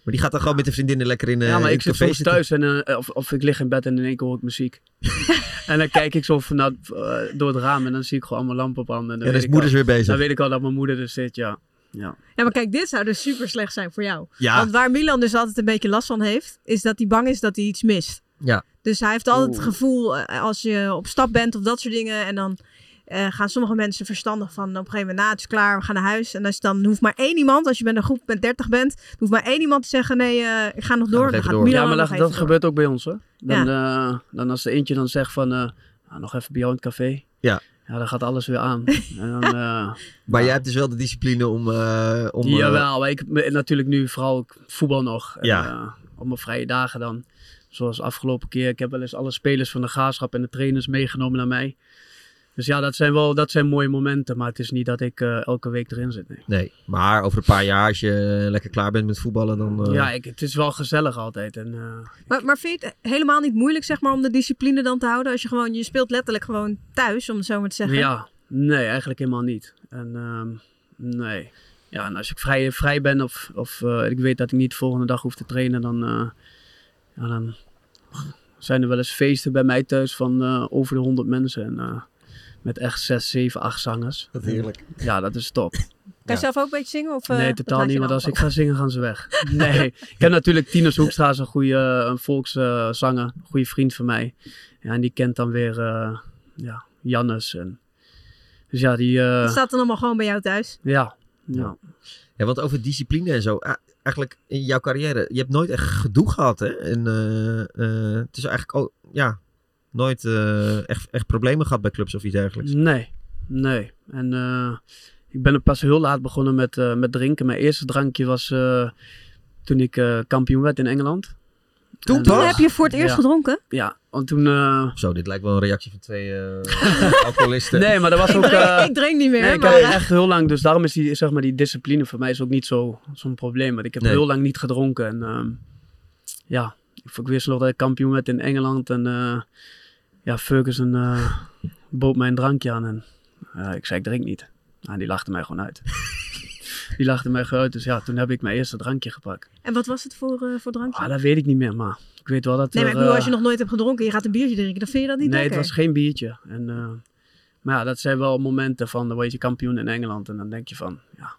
maar die gaat dan gewoon met de vriendinnen lekker in uh, Ja, maar ik zit soms thuis en, uh, of, of ik lig in bed en in één keer hoor ik muziek. <laughs> en dan kijk ik zo vanuit, uh, door het raam en dan zie ik gewoon allemaal lampen branden. En dan, ja, dan is moeder weer bezig. Dan weet ik al dat mijn moeder er zit, ja. Ja. ja, maar kijk, dit zou dus super slecht zijn voor jou. Ja. Want waar Milan dus altijd een beetje last van heeft, is dat hij bang is dat hij iets mist. Ja. Dus hij heeft altijd Oeh. het gevoel, als je op stap bent of dat soort dingen, en dan uh, gaan sommige mensen verstandig van op een gegeven moment, na het is klaar, we gaan naar huis. En als dan hoeft maar één iemand, als je met een groep met 30 bent, hoeft maar één iemand te zeggen, nee, uh, ik ga nog door. Ga dan gaat door. Ja, maar dat, dat gebeurt ook bij ons hoor. Dan, ja. uh, dan als er eentje dan zegt van, nou, nog even bij jou in het café. Ja. Ja, dan gaat alles weer aan. <laughs> en dan, maar jij hebt dus wel de discipline om... om Jawel, maar ik natuurlijk nu vooral voetbal nog. Ja. Op mijn vrije dagen dan. Zoals afgelopen keer. Ik heb wel eens alle spelers van de graafschap en de trainers meegenomen naar mij. Dus ja, dat zijn wel dat zijn mooie momenten. Maar het is niet dat ik uh, elke week erin zit. Nee. nee, maar over een paar jaar, als je lekker klaar bent met voetballen, dan. Uh... Ja, ik, het is wel gezellig altijd. En, uh, maar, maar vind je het helemaal niet moeilijk, zeg maar, om de discipline dan te houden? Als je gewoon, je speelt letterlijk gewoon thuis, om het zo maar te zeggen. Ja, nee, eigenlijk helemaal niet. En ehm, nee. Ja, en als ik vrij, vrij ben of, of ik weet dat ik niet de volgende dag hoef te trainen, dan, ja, dan zijn er wel eens feesten bij mij thuis van over de 100 mensen. En, met echt 6, 7, 8 zangers. Dat heerlijk. Ja, dat is top. Kan je ja. zelf ook een beetje zingen? Of, nee, totaal niet. Want als ik ga zingen, gaan ze weg. nee. Ik heb natuurlijk Tinus Hoekstra, een goede een volkszanger. Uh, een goede vriend van mij. Ja, en die kent dan weer uh, ja, Jannes. En, dus ja, die... dat staat dan allemaal gewoon bij jou thuis? Ja. Ja. Ja, want over discipline en zo. Eigenlijk in jouw carrière, je hebt nooit echt gedoe gehad, hè? En het is eigenlijk ook, ja, nooit uh, echt, echt problemen gehad bij clubs of iets dergelijks? Nee, nee. En uh, ik ben er pas heel laat begonnen met, uh, met drinken. Mijn eerste drankje was toen ik kampioen werd in Engeland. Toen, toen heb je voor het eerst ja. gedronken? Ja, want toen... Zo, dit lijkt wel een reactie van twee <laughs> alcoholisten. Nee, maar dat was ook... <laughs> ik, drink, ik drink niet meer. Nee, ik maar... heb echt heel lang... Dus daarom is die, zeg maar, die discipline voor mij is ook niet zo'n zo probleem. Want ik heb nee. heel lang niet gedronken. En uh, ja, ik wist nog dat ik kampioen werd in Engeland. En uh, ja, Ferguson uh, bood mij een drankje aan. En uh, ik zei, ik drink niet. En die lachte mij gewoon uit. <laughs> die lachte mij gewoon uit. Dus ja, toen heb ik mijn eerste drankje gepakt. En wat was het voor, voor drankje? Ah, dat weet ik niet meer, maar ik weet wel dat Nee, maar er, ik bedoel, als je nog nooit hebt gedronken je gaat een biertje drinken, dan vind je dat niet Nee, lekker? het was geen biertje. En, maar ja, dat zijn wel momenten van, dan word je kampioen in Engeland. En dan denk je van, ja,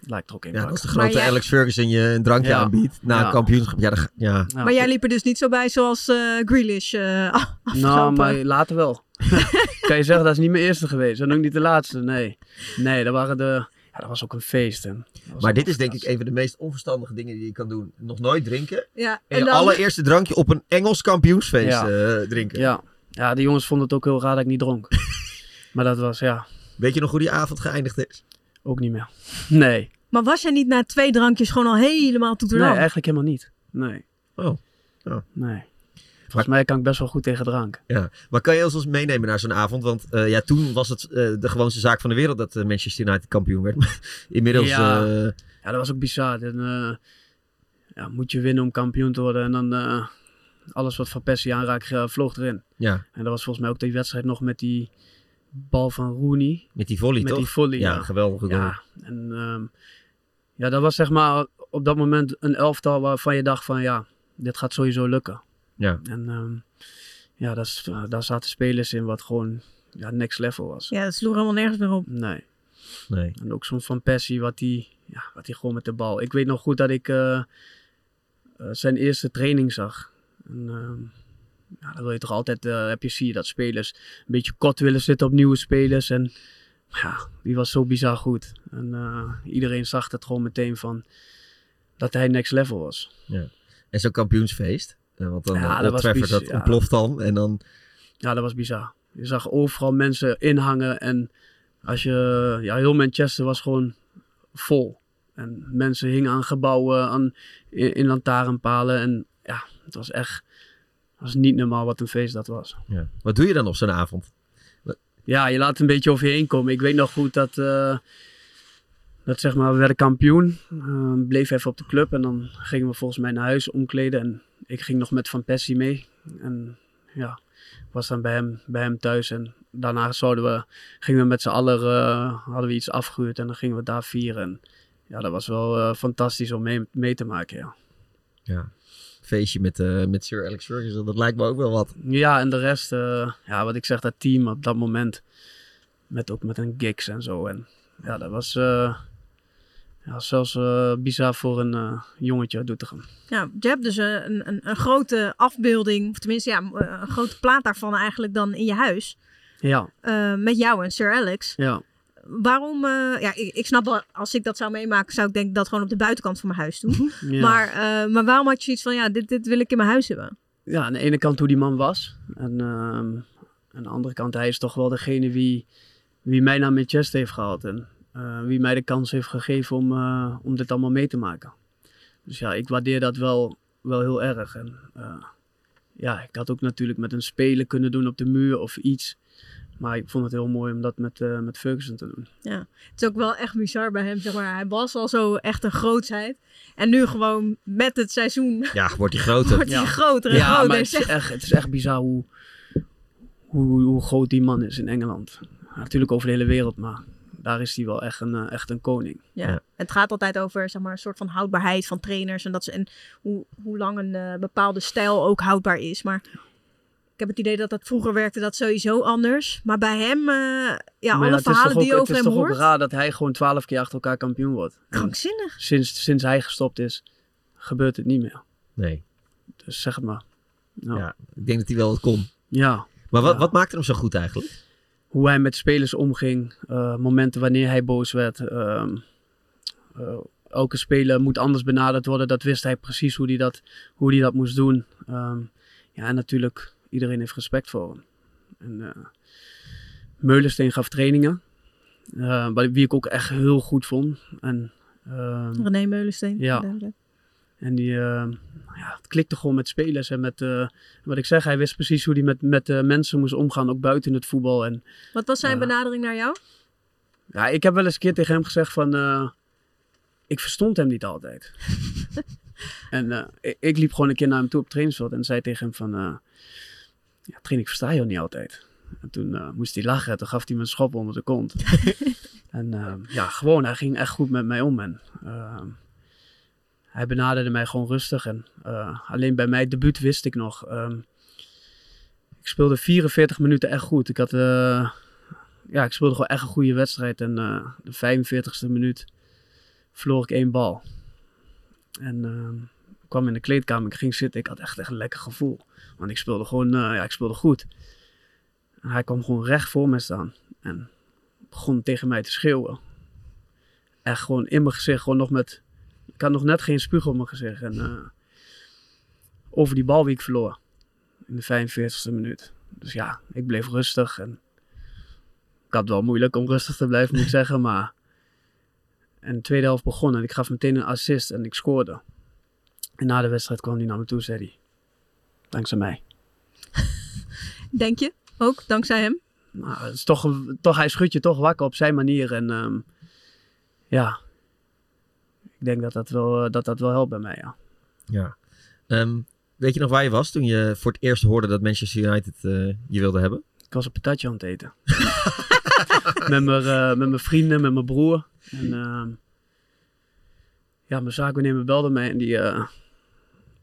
lijkt er ook in. Ja, als de grote jij... Alex Ferguson je een drankje ja. aanbiedt na ja. een kampioenschap. Ja, dat, ja. ja. Maar jij liep er dus niet zo bij zoals uh, Grealish <laughs> uh, Nou, maar later wel. <laughs> kan je zeggen, dat is niet mijn eerste geweest. En ook niet de laatste, nee. Nee, dat waren de... Ja, dat was ook een feest. En maar dit is denk ik een van de meest onverstandige dingen die je kan doen. Nog nooit drinken. Ja, en, en je dan... allereerste drankje op een Engels kampioensfeest ja. uh, drinken. Ja. ja, de jongens vonden het ook heel raar dat ik niet dronk. <laughs> Maar dat was, ja, Weet je nog hoe die avond geëindigd is? Ook niet meer. <laughs> Nee. Maar was jij niet na twee drankjes gewoon al helemaal Nee, toeterland? eigenlijk helemaal niet. Nee. Oh. Oh. Nee. Volgens mij kan ik best wel goed tegen drank. Ja, maar kan je ons meenemen naar zo'n avond? Want eh, ja, toen was het eh, de gewoonste zaak van de wereld dat eh, Manchester United kampioen werd. <laughs> Inmiddels, Ja. eh, Ja, dat was ook bizar. Eh, ja, moet je winnen om kampioen te worden. En dan eh, alles wat Van Persie aanraakt, vloog erin. ja, En dat was volgens mij ook die wedstrijd nog met die bal van Rooney. met die volley Met toch? die volley, ja. ja. geweldige goal. Ja, en ehm, ja, dat was zeg maar op dat moment een elftal waarvan je dacht van ja, dit gaat sowieso lukken. Ja. En ehm, ja, dat is, daar zaten spelers in wat gewoon ja, next level was. Ja, dat sloeg helemaal nergens meer op. Nee. Nee. En ook soms van Persie, wat hij ja, wat die gewoon met de bal. Ik weet nog goed dat ik eh, eh, zijn eerste training zag. En, ja, dan wil je toch altijd, eh, heb je, zie je dat spelers een beetje kot willen zitten op nieuwe spelers. En ja, die was zo bizar goed. En eh, iedereen zag het gewoon meteen van dat hij next level was. Ja. En zo'n kampioensfeest. eh, want dan Ja, dat Trafford, dat ja. ontploft dan. En dan, Ja, dat was bizar. Je zag overal mensen inhangen en als je, ja, heel Manchester was gewoon vol. En mensen hingen aan gebouwen, aan, in, in lantaarnpalen. En ja, het was echt, was niet normaal wat een feest dat was. ja. Wat doe je dan op zo'n avond? Ja, je laat een beetje over je heen komen. Ik weet nog goed dat, eh, dat zeg maar, we werden kampioen. Eh, bleef even op de club en dan gingen we volgens mij naar huis omkleden. En ik ging nog met Van Persie mee. En ja, was dan bij hem, bij hem thuis. En daarna zouden we, gingen we met z'n allen, eh, hadden we iets afgehuurd en dan gingen we daar vieren. En ja, dat was wel fantastisch om mee, mee te maken, ja. Ja. Feestje met, eh, met Sir Alex Ferguson, dat lijkt me ook wel wat. Ja, en de rest, eh, ja, wat ik zeg, dat team op dat moment. Met ook met een gigs en zo. En ja, dat was eh, ja, zelfs eh, bizar voor een eh, jongetje uit Doetinchem. Ja, je hebt dus een, een, een grote afbeelding, of tenminste ja, een grote plaat daarvan eigenlijk dan in je huis. Ja, eh, met jou en Sir Alex. ja. Waarom, eh, ja, ik, ik snap wel, als ik dat zou meemaken, zou ik denk dat gewoon op de buitenkant van mijn huis doen. <laughs> ja. Maar, eh, maar waarom had je zoiets van, ja, dit, dit wil ik in mijn huis hebben? ja, aan de ene kant hoe die man was. En ehm, aan de andere kant, hij is toch wel degene wie, wie mij naar Manchester heeft gehaald. En eh, wie mij de kans heeft gegeven om, om dit allemaal mee te maken. Dus ja, ik waardeer dat wel, wel heel erg. En ja, ik had ook natuurlijk met een speler kunnen doen op de muur of iets. Maar ik vond het heel mooi om dat met, eh, met Ferguson te doen. Ja, het is ook wel echt bizar bij hem, zeg maar. Hij was al zo echt een grootsheid. En nu gewoon met het seizoen <laughs> Ja, wordt hij groter. wordt hij Ja. groter en Ja, groter. maar het is, echt, het is echt bizar hoe, hoe, hoe groot die man is in Engeland. Natuurlijk over de hele wereld, maar daar is hij wel echt een, eh, echt een koning. Ja. Ja. Het gaat altijd over zeg maar, een soort van houdbaarheid van trainers. En, dat ze, en hoe, hoe lang een eh, bepaalde stijl ook houdbaar is. Maar ik heb het idee dat dat vroeger werkte dat sowieso anders. Maar bij hem, eh, ja, Maar alle het verhalen die je ook, over Het hem is toch ook hoort. raar dat hij gewoon twaalf keer achter elkaar kampioen wordt. En Krankzinnig. sinds, sinds hij gestopt is, gebeurt het niet meer. Nee. Dus zeg het maar. Ja. Ja, ik denk dat hij wel wat kon. Ja. Maar wat, Ja. wat maakte hem zo goed eigenlijk? Hoe hij met spelers omging, eh, momenten wanneer hij boos werd. ehm, eh, elke speler moet anders benaderd worden. Dat wist hij precies hoe hij dat, hoe hij dat moest doen. Ehm, ja, en natuurlijk, iedereen heeft respect voor hem. En, eh, Meulensteen gaf trainingen. wat- wie ik ook echt heel goed vond. En, ehm, René Meulensteen. Ja. duidelijk. en die, eh, ja, het klikte gewoon met spelers. En met, eh, wat ik zeg, hij wist precies hoe hij met, met mensen moest omgaan, ook buiten het voetbal. En Wat was zijn benadering naar jou? ja, ik heb wel eens een keer tegen hem gezegd van, ik verstond hem niet altijd. <laughs> en ik, ik liep gewoon een keer naar hem toe op het trainingsveld en zei tegen hem van, ja, train, ik versta jou niet altijd. En toen eh, moest hij lachen, toen gaf hij me een schop onder de kont. <laughs> en eh, ja, gewoon, hij ging echt goed met mij om. En, eh, hij benaderde mij gewoon rustig. En alleen bij mijn debuut wist ik nog. ehm, ik speelde 44 minuten echt goed. Ik had, ja, ik speelde gewoon echt een goede wedstrijd. En de 45ste minuut verloor ik één bal. En ehm, kwam in de kleedkamer, ik ging zitten. Ik had echt, echt een lekker gevoel. Want ik speelde gewoon, eh, ja, ik speelde goed. En hij kwam gewoon recht voor me staan. En begon tegen mij te schreeuwen. Echt gewoon in mijn gezicht, gewoon nog met... Ik had nog net geen spuug op mijn gezicht. En eh, over die bal die ik verloor. In de 45ste minuut. Dus ja, ik bleef rustig. En ik had het wel moeilijk om rustig te blijven, moet ik <laughs> zeggen. Maar... En de tweede helft begon en ik gaf meteen een assist en ik scoorde. En na de wedstrijd kwam hij naar me toe, zei hij. Dankzij mij. <laughs> Denk je? Ook dankzij hem? Nou, het is toch, toch, hij schudt je toch wakker op zijn manier. En ehm, ja, ik denk dat dat wel, eh, dat dat wel helpt bij mij, ja. Ja. Ehm, weet je nog waar je was toen je voor het eerst hoorde dat Manchester United uh, je wilde hebben? Ik was een patatje aan het eten. <laughs> met, mijn, uh, met mijn vrienden, met mijn broer. En uh, ja, mijn zaakwaarnemer belde mij en die...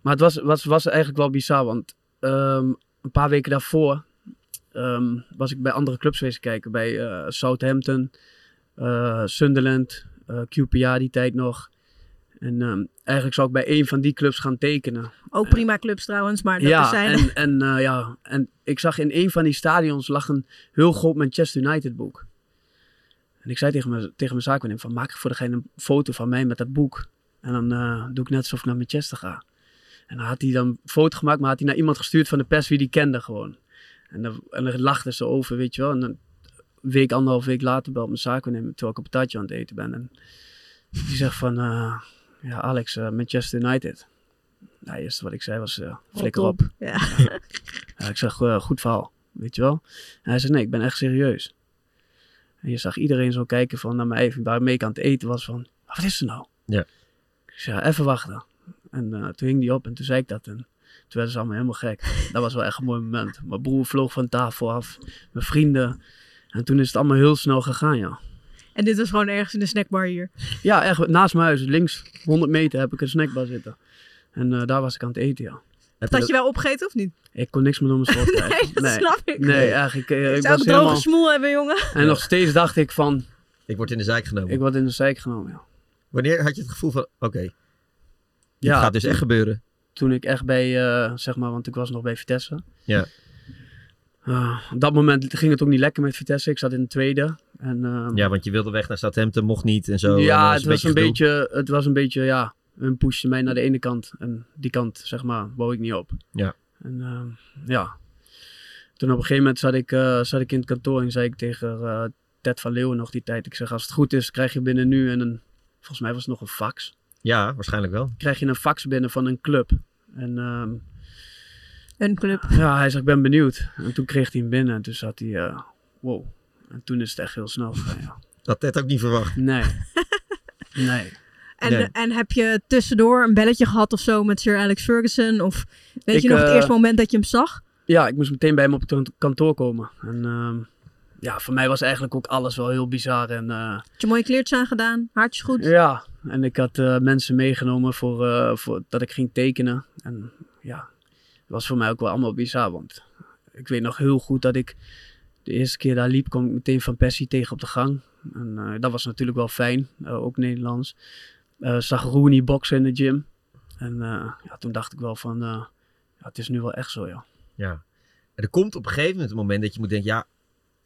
Uh... Maar het was, was, was eigenlijk wel bizar, want um, een paar weken daarvoor um, was ik bij andere clubs geweest kijken. Bij uh, Southampton, Sunderland, QPR die tijd nog. En um, eigenlijk zou ik bij een van die clubs gaan tekenen. Ook prima clubs trouwens, maar dat ja, zijn... En, en, uh, ja, en ik zag in een van die stadions lag een heel groot Manchester United boek. En ik zei tegen mijn, tegen mijn zaakwaarnemer van maak voor degene een foto van mij met dat boek. En dan uh, doe ik net alsof ik naar Manchester ga. En dan had hij dan een foto gemaakt, maar had hij naar iemand gestuurd van de pers wie die kende gewoon. En dan, en dan lachten ze over, weet je wel. En dan, een week, anderhalf week later belt mijn zaakwaarnemer terwijl ik op een patatje aan het eten ben. En die zegt van... Uh, ja, Alex, uh, Manchester United. Nou, eerste wat ik zei was, uh, flikker op. Ja. ja. ik zeg, uh, goed verhaal, weet je wel. En hij zei, nee, ik ben echt serieus. En je zag iedereen zo kijken van naar mij, waarmee ik aan het eten was van, wat is er nou? Ja. Ik zei, ja, even wachten. En toen hing die op en toen zei ik dat. En toen werden ze allemaal helemaal gek. Dat was wel echt een mooi moment. Mijn broer vloog van tafel af, mijn vrienden. En toen is het allemaal heel snel gegaan, ja. En dit was gewoon ergens in de snackbar hier. Ja, echt naast mijn huis. Links 100 meter heb ik een snackbar zitten. En uh, daar was ik aan het eten, ja. Heb had je wel opgegeten of niet? Ik kon niks meer door mijn <laughs> krijgen. nee, dat nee. snap ik. Nee, eigenlijk. Ik ik zou was een droge helemaal... smoel hebben, jongen. En nog steeds dacht ik van... Ik word in de zijk genomen. Ik word in de zijk genomen, ja. Wanneer had je het gevoel van, oké, okay, ja, dit gaat dus echt gebeuren? Toen ik echt bij, uh, zeg maar, want ik was nog bij Vitesse. Ja. Uh, op dat moment ging het ook niet lekker met Vitesse. Ik zat in de tweede. En, uh, ja, want je wilde weg naar Southampton, mocht niet en zo. Ja, en het, was een beetje, het was een beetje, ja, hun pushte mij naar de ene kant. En die kant, zeg maar, wou ik niet op. Ja. En uh, ja, toen op een gegeven moment zat ik, uh, zat ik in het kantoor en zei ik tegen Ted van Leeuwen nog die tijd. Ik zeg, als het goed is, krijg je binnen nu en een, volgens mij was het nog een fax. Ja, waarschijnlijk wel. Krijg je een fax binnen van een club. En... ehm, Een club. Ja, hij zei, ik ben benieuwd. En toen kreeg hij hem binnen en toen zat hij, uh, wow. En toen is het echt heel snel gegaan, ja. Dat had ook niet verwacht. Nee. <laughs> nee. En, Nee. en heb je tussendoor een belletje gehad of zo met Sir Alex Ferguson? Of weet Ik, je nog het eh, eerste moment dat je hem zag? Ja, ik moest meteen bij hem op het kant- kantoor komen. En ehm, ja, voor mij was eigenlijk ook alles wel heel bizar. En eh, Had je mooie kleertjes aangedaan? Haartjes goed? ja, en ik had eh, mensen meegenomen voor, eh, voor dat ik ging tekenen. En ja, dat was voor mij ook wel allemaal bizar. Want ik weet nog heel goed dat ik de eerste keer daar liep, kwam ik meteen Van Persie tegen op de gang. En eh, dat was natuurlijk wel fijn, ook Nederlands. Eh, zag Rooney boksen in de gym. En eh, ja, toen dacht ik wel van, eh, ja, het is nu wel echt zo, ja. Ja. En er komt op een gegeven moment een moment dat je moet denken, ja,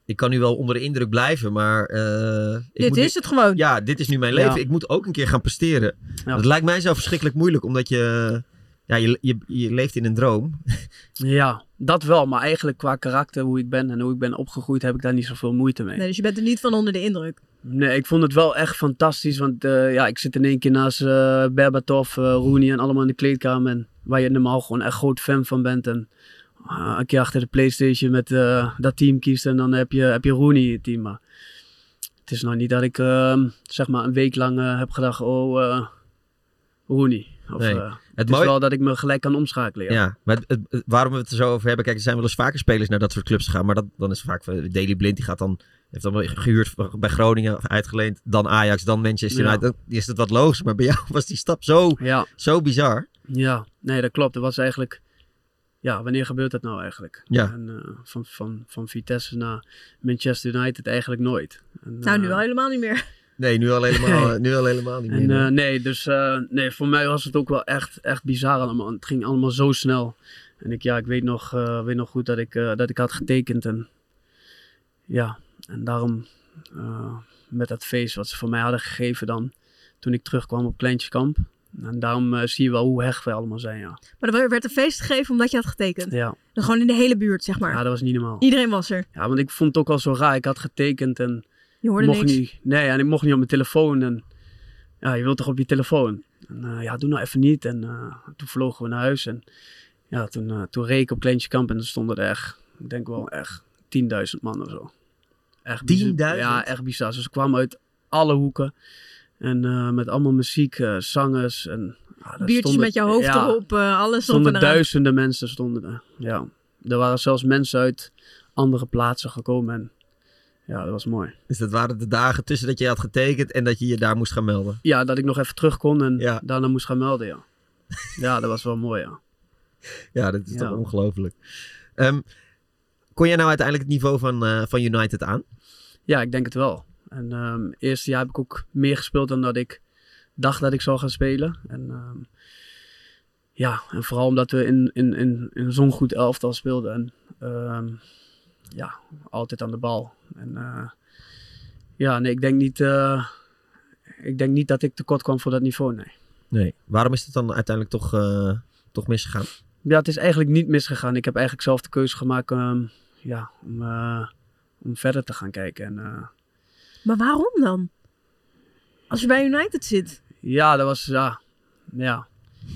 ik kan nu wel onder de indruk blijven, maar... eh, ik Dit moet is nu- het gewoon. Ja, dit is nu mijn leven. Ja. Ik moet ook een keer gaan presteren. Ja. Dat lijkt mij zo verschrikkelijk moeilijk, omdat je... Ja, je, je, je leeft in een droom. <laughs> Ja, dat wel. Maar eigenlijk qua karakter, hoe ik ben en hoe ik ben opgegroeid, heb ik daar niet zoveel moeite mee. Nee, dus je bent er niet van onder de indruk. Nee, ik vond het wel echt fantastisch. Want eh, ja, ik zit in één keer naast eh Berbatov, Rooney en allemaal in de kleedkamer. En waar je normaal gewoon echt groot fan van bent. En een keer achter de Playstation met eh, dat team kiest. En dan heb je, heb je Rooney in het team. Maar het is nou niet dat ik eh, zeg maar een week lang eh, heb gedacht, oh uh, Rooney. Of, Nee. eh, Het het is wel dat ik me gelijk kan omschakelen. Ja. Ja, maar het- het- het- waarom we het er zo over hebben, kijk, er zijn wel eens vaker spelers naar dat soort clubs gegaan, maar dat, dan is vaak eh, Daley Blind, die gaat dan, heeft dan gehuurd bij Groningen, uitgeleend, dan Ajax, dan Manchester Ja. United. Dan is het wat logisch, maar bij jou <laughs> was die stap zo, ja. zo bizar. Ja, nee, dat klopt. Het was eigenlijk... Ja, wanneer gebeurt dat nou eigenlijk? Ja. En, eh, van, van, van Vitesse naar Manchester United eigenlijk nooit. En, Nou, nu eh, al helemaal niet meer. Nee, nu al helemaal, nu al helemaal niet meer. En nee. eh, nee, dus eh, nee, voor mij was het ook wel echt, echt bizar allemaal. Het ging allemaal zo snel. En ik, ja, ik weet nog, eh, weet nog goed dat ik, eh, dat ik had getekend. En ja, en daarom eh, met dat feest wat ze voor mij hadden gegeven dan. Toen ik terugkwam op Kleintjeskamp. En daarom eh, zie je wel hoe hecht wij allemaal zijn, ja. Maar er werd een feest gegeven omdat je had getekend. Ja, Dan gewoon in de hele buurt, zeg maar. ja dat was niet normaal. Iedereen was er. Ja, want ik vond het ook al zo raar. Ik had getekend en Je hoorde mocht niks. niet. Nee, en ik mocht niet op mijn telefoon. En ja, je wilt toch op je telefoon? En, eh, ja, doe nou even niet. En eh, toen vlogen we naar huis. En ja, toen, eh, toen reed ik op Kleintje Kamp en er stonden er echt, ik denk wel echt 10.000 man of zo. Echt bizar. 10.000? Ja, echt bizar. Dus ze kwamen uit alle hoeken. En eh, met allemaal muziek, eh, zangers. En, ja, daar Biertjes stonden- met je hoofd ja, erop, eh, alles op en duizenden mensen stonden er. Ja. Er waren zelfs mensen uit andere plaatsen gekomen. En ja, dat was mooi. Dus dat waren de dagen tussen dat je had getekend en dat je je daar moest gaan melden. Ja, dat ik nog even terug kon en Ja. daarna moest gaan melden, ja. <laughs> Ja, dat was wel mooi, ja. Ja, dat is Ja. toch ongelooflijk. Ehm, kon jij nou uiteindelijk het niveau van, eh, van United aan? Ja, ik denk het wel. En ehm het eerste jaar heb ik ook meer gespeeld dan dat ik dacht dat ik zou gaan spelen. En ehm, ja, en vooral omdat we in, in, in, in zo'n goed elftal speelden. En ehm, ja, altijd aan de bal. En eh, ja, nee, ik denk niet... eh, ik denk niet dat ik tekort kwam voor dat niveau, nee. Nee. Waarom is het dan uiteindelijk toch, eh, toch misgegaan? Ja, het is eigenlijk niet misgegaan. Ik heb eigenlijk zelf de keuze gemaakt ja, om, om verder te gaan kijken. En, Maar waarom dan? Als je bij United zit. ja, dat was, ja, ja.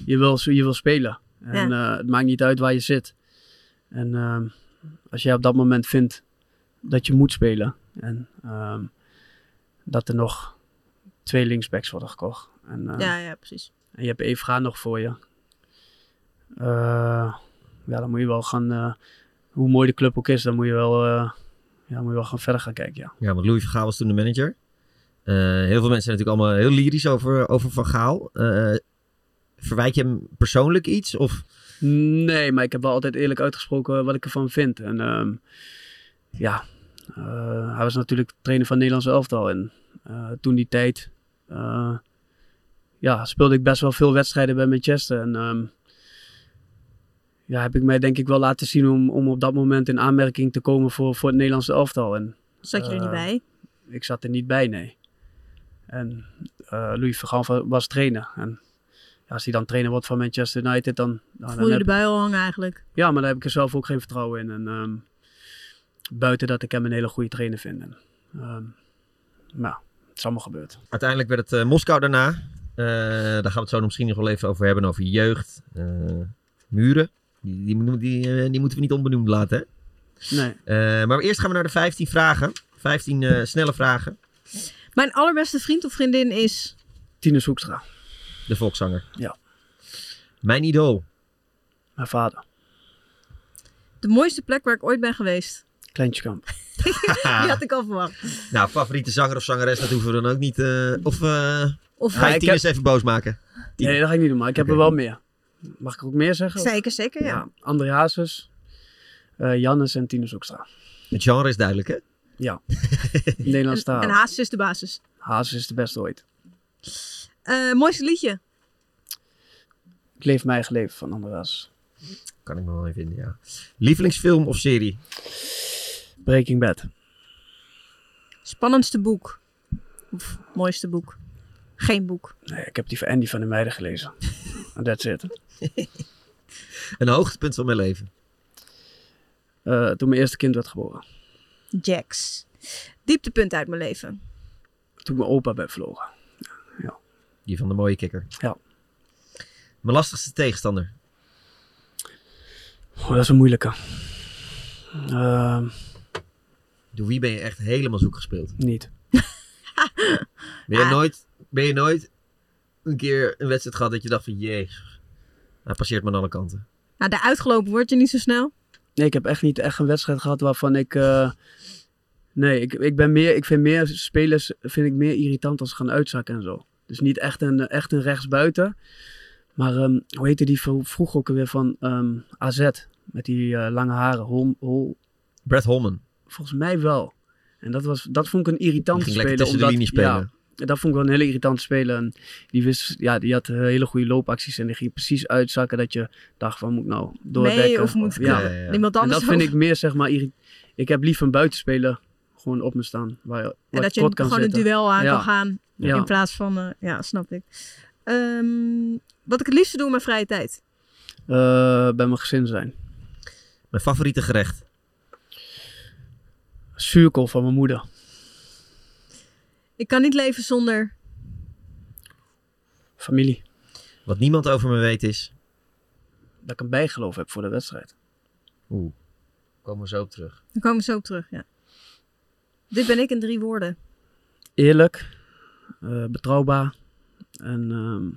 Je, wil, je wil spelen. En eh, het maakt niet uit waar je zit. En ehm, als jij op dat moment vindt dat je moet spelen. En ehm, dat er nog twee linksbacks worden gekocht. En, eh, Ja, ja, precies. En je hebt Evra nog voor je. Eh, ja, dan moet je wel gaan. hoe mooi de club ook is, dan moet je wel, ja, moet je wel gaan verder gaan kijken. Ja. Ja, want Louis van Gaal was toen de manager. Eh, heel veel mensen zijn natuurlijk allemaal heel lyrisch over, over Van Gaal. Verwijt je hem persoonlijk iets? Of... Nee, maar ik heb wel altijd eerlijk uitgesproken wat ik ervan vind. En ehm, ja, eh, hij was natuurlijk trainer van het Nederlands elftal. En toen die tijd ja, speelde ik best wel veel wedstrijden bij Manchester. En ehm, ja, heb ik mij denk ik wel laten zien om, om op dat moment in aanmerking te komen voor, voor het Nederlands elftal. En, Zat je er niet eh, bij? Ik zat er niet bij, nee. En eh Louis van Gaal was trainer. En ja, als hij dan trainer wordt van Manchester United, dan... dan Voel dan je de bui al hangen eigenlijk? ja, maar daar heb ik er zelf ook geen vertrouwen in. En ehm, buiten dat ik hem een hele goede trainer vind. En, ehm, nou, het is allemaal gebeurd. Uiteindelijk werd het eh, Moskou daarna. Eh, daar gaan we het zo nog misschien nog wel even over hebben. Over jeugd. eh, muren. Die, die, eh, die moeten we niet onbenoemd laten. Hè? Nee. Eh, maar eerst gaan we naar de 15 vragen. 15 eh, snelle vragen. Mijn allerbeste vriend of vriendin is... Tinus Hoekstra. De volkszanger. Ja. Mijn idool. Mijn vader. De mooiste plek waar ik ooit ben geweest. Kleintje Kamp. <laughs> <laughs> Die had ik al verwacht. Nou, favoriete zanger of zangeres, dat hoeven we dan ook niet. eh, of eh Of- ga je Tinus heb- even boos maken? Nee, dat ga ik niet doen, maar ik heb er wel meer. Mag ik er ook meer zeggen? Zeker, zeker, ja. André Hazes, eh Jannes en Tinus Hoekstra. Het genre is duidelijk, hè? Ja. <laughs> Nederlands En, taal. en Hazes is de basis. Hazes is de beste ooit. Eh, mooiste liedje? Ik leef mijn eigen leven van André Hazes. Kan ik me wel even vinden, ja. Lievelingsfilm of serie? Breaking Bad. Spannendste boek? Of mooiste boek? Geen boek. Nee, ik heb die van Andy van der Meijden gelezen. <laughs> And that's it. <laughs> Een hoogtepunt van mijn leven. Eh, toen mijn eerste kind werd geboren. Jax. Dieptepunt uit mijn leven. Toen mijn opa werd verloren. Die van de mooie kikker. Ja. Mijn lastigste tegenstander. Oh, dat is een moeilijke. Ehm, Door wie ben je echt helemaal zoek gespeeld? niet. Ben <laughs> je, nooit, ben je nooit een keer een wedstrijd gehad dat je dacht van... Jezus, hij passeert me aan alle kanten. Nou, de uitgelopen word je niet zo snel. Nee, ik heb echt niet echt een wedstrijd gehad waarvan ik... eh, nee, ik, ik, ben meer, ik vind meer spelers vind ik meer irritant als ze gaan uitzakken en zo. Dus niet echt een, echt een rechtsbuiten. Maar ehm, hoe heette die vro- vroeger ook alweer van ehm, AZ? Met die eh, lange haren. Hol, hol, Brett Holman. Volgens mij wel. En dat, was, dat vond ik een lekker speler. tussen de omdat, linies spelen. Ja, dat vond ik wel een hele irritante speler. En die, wist, ja, die had eh, hele goede loopacties en die ging precies uitzakken dat je dacht van moet ik nou doordekken. Mee of moet ja. ja, ja, ja. iemand En anders dat vind ik meer zeg maar, ik heb liever een buitenspeler gewoon op me staan. Waar, waar En dat ik je kort kan gewoon een duel aan Ja. kan gaan. Ja. In plaats van, eh, ja, snap ik. Ehm, wat ik het liefste doe in mijn vrije tijd. Eh, bij mijn gezin zijn. Mijn favoriete gerecht. Zuurkool van mijn moeder. Ik kan niet leven zonder... Familie. Wat niemand over me weet is... Dat ik een bijgeloof heb voor de wedstrijd. Oeh, komen we zo op terug. Dan komen we zo op terug, ja. Dit ben ik in drie woorden. Eerlijk. eh, betrouwbaar. En ehm,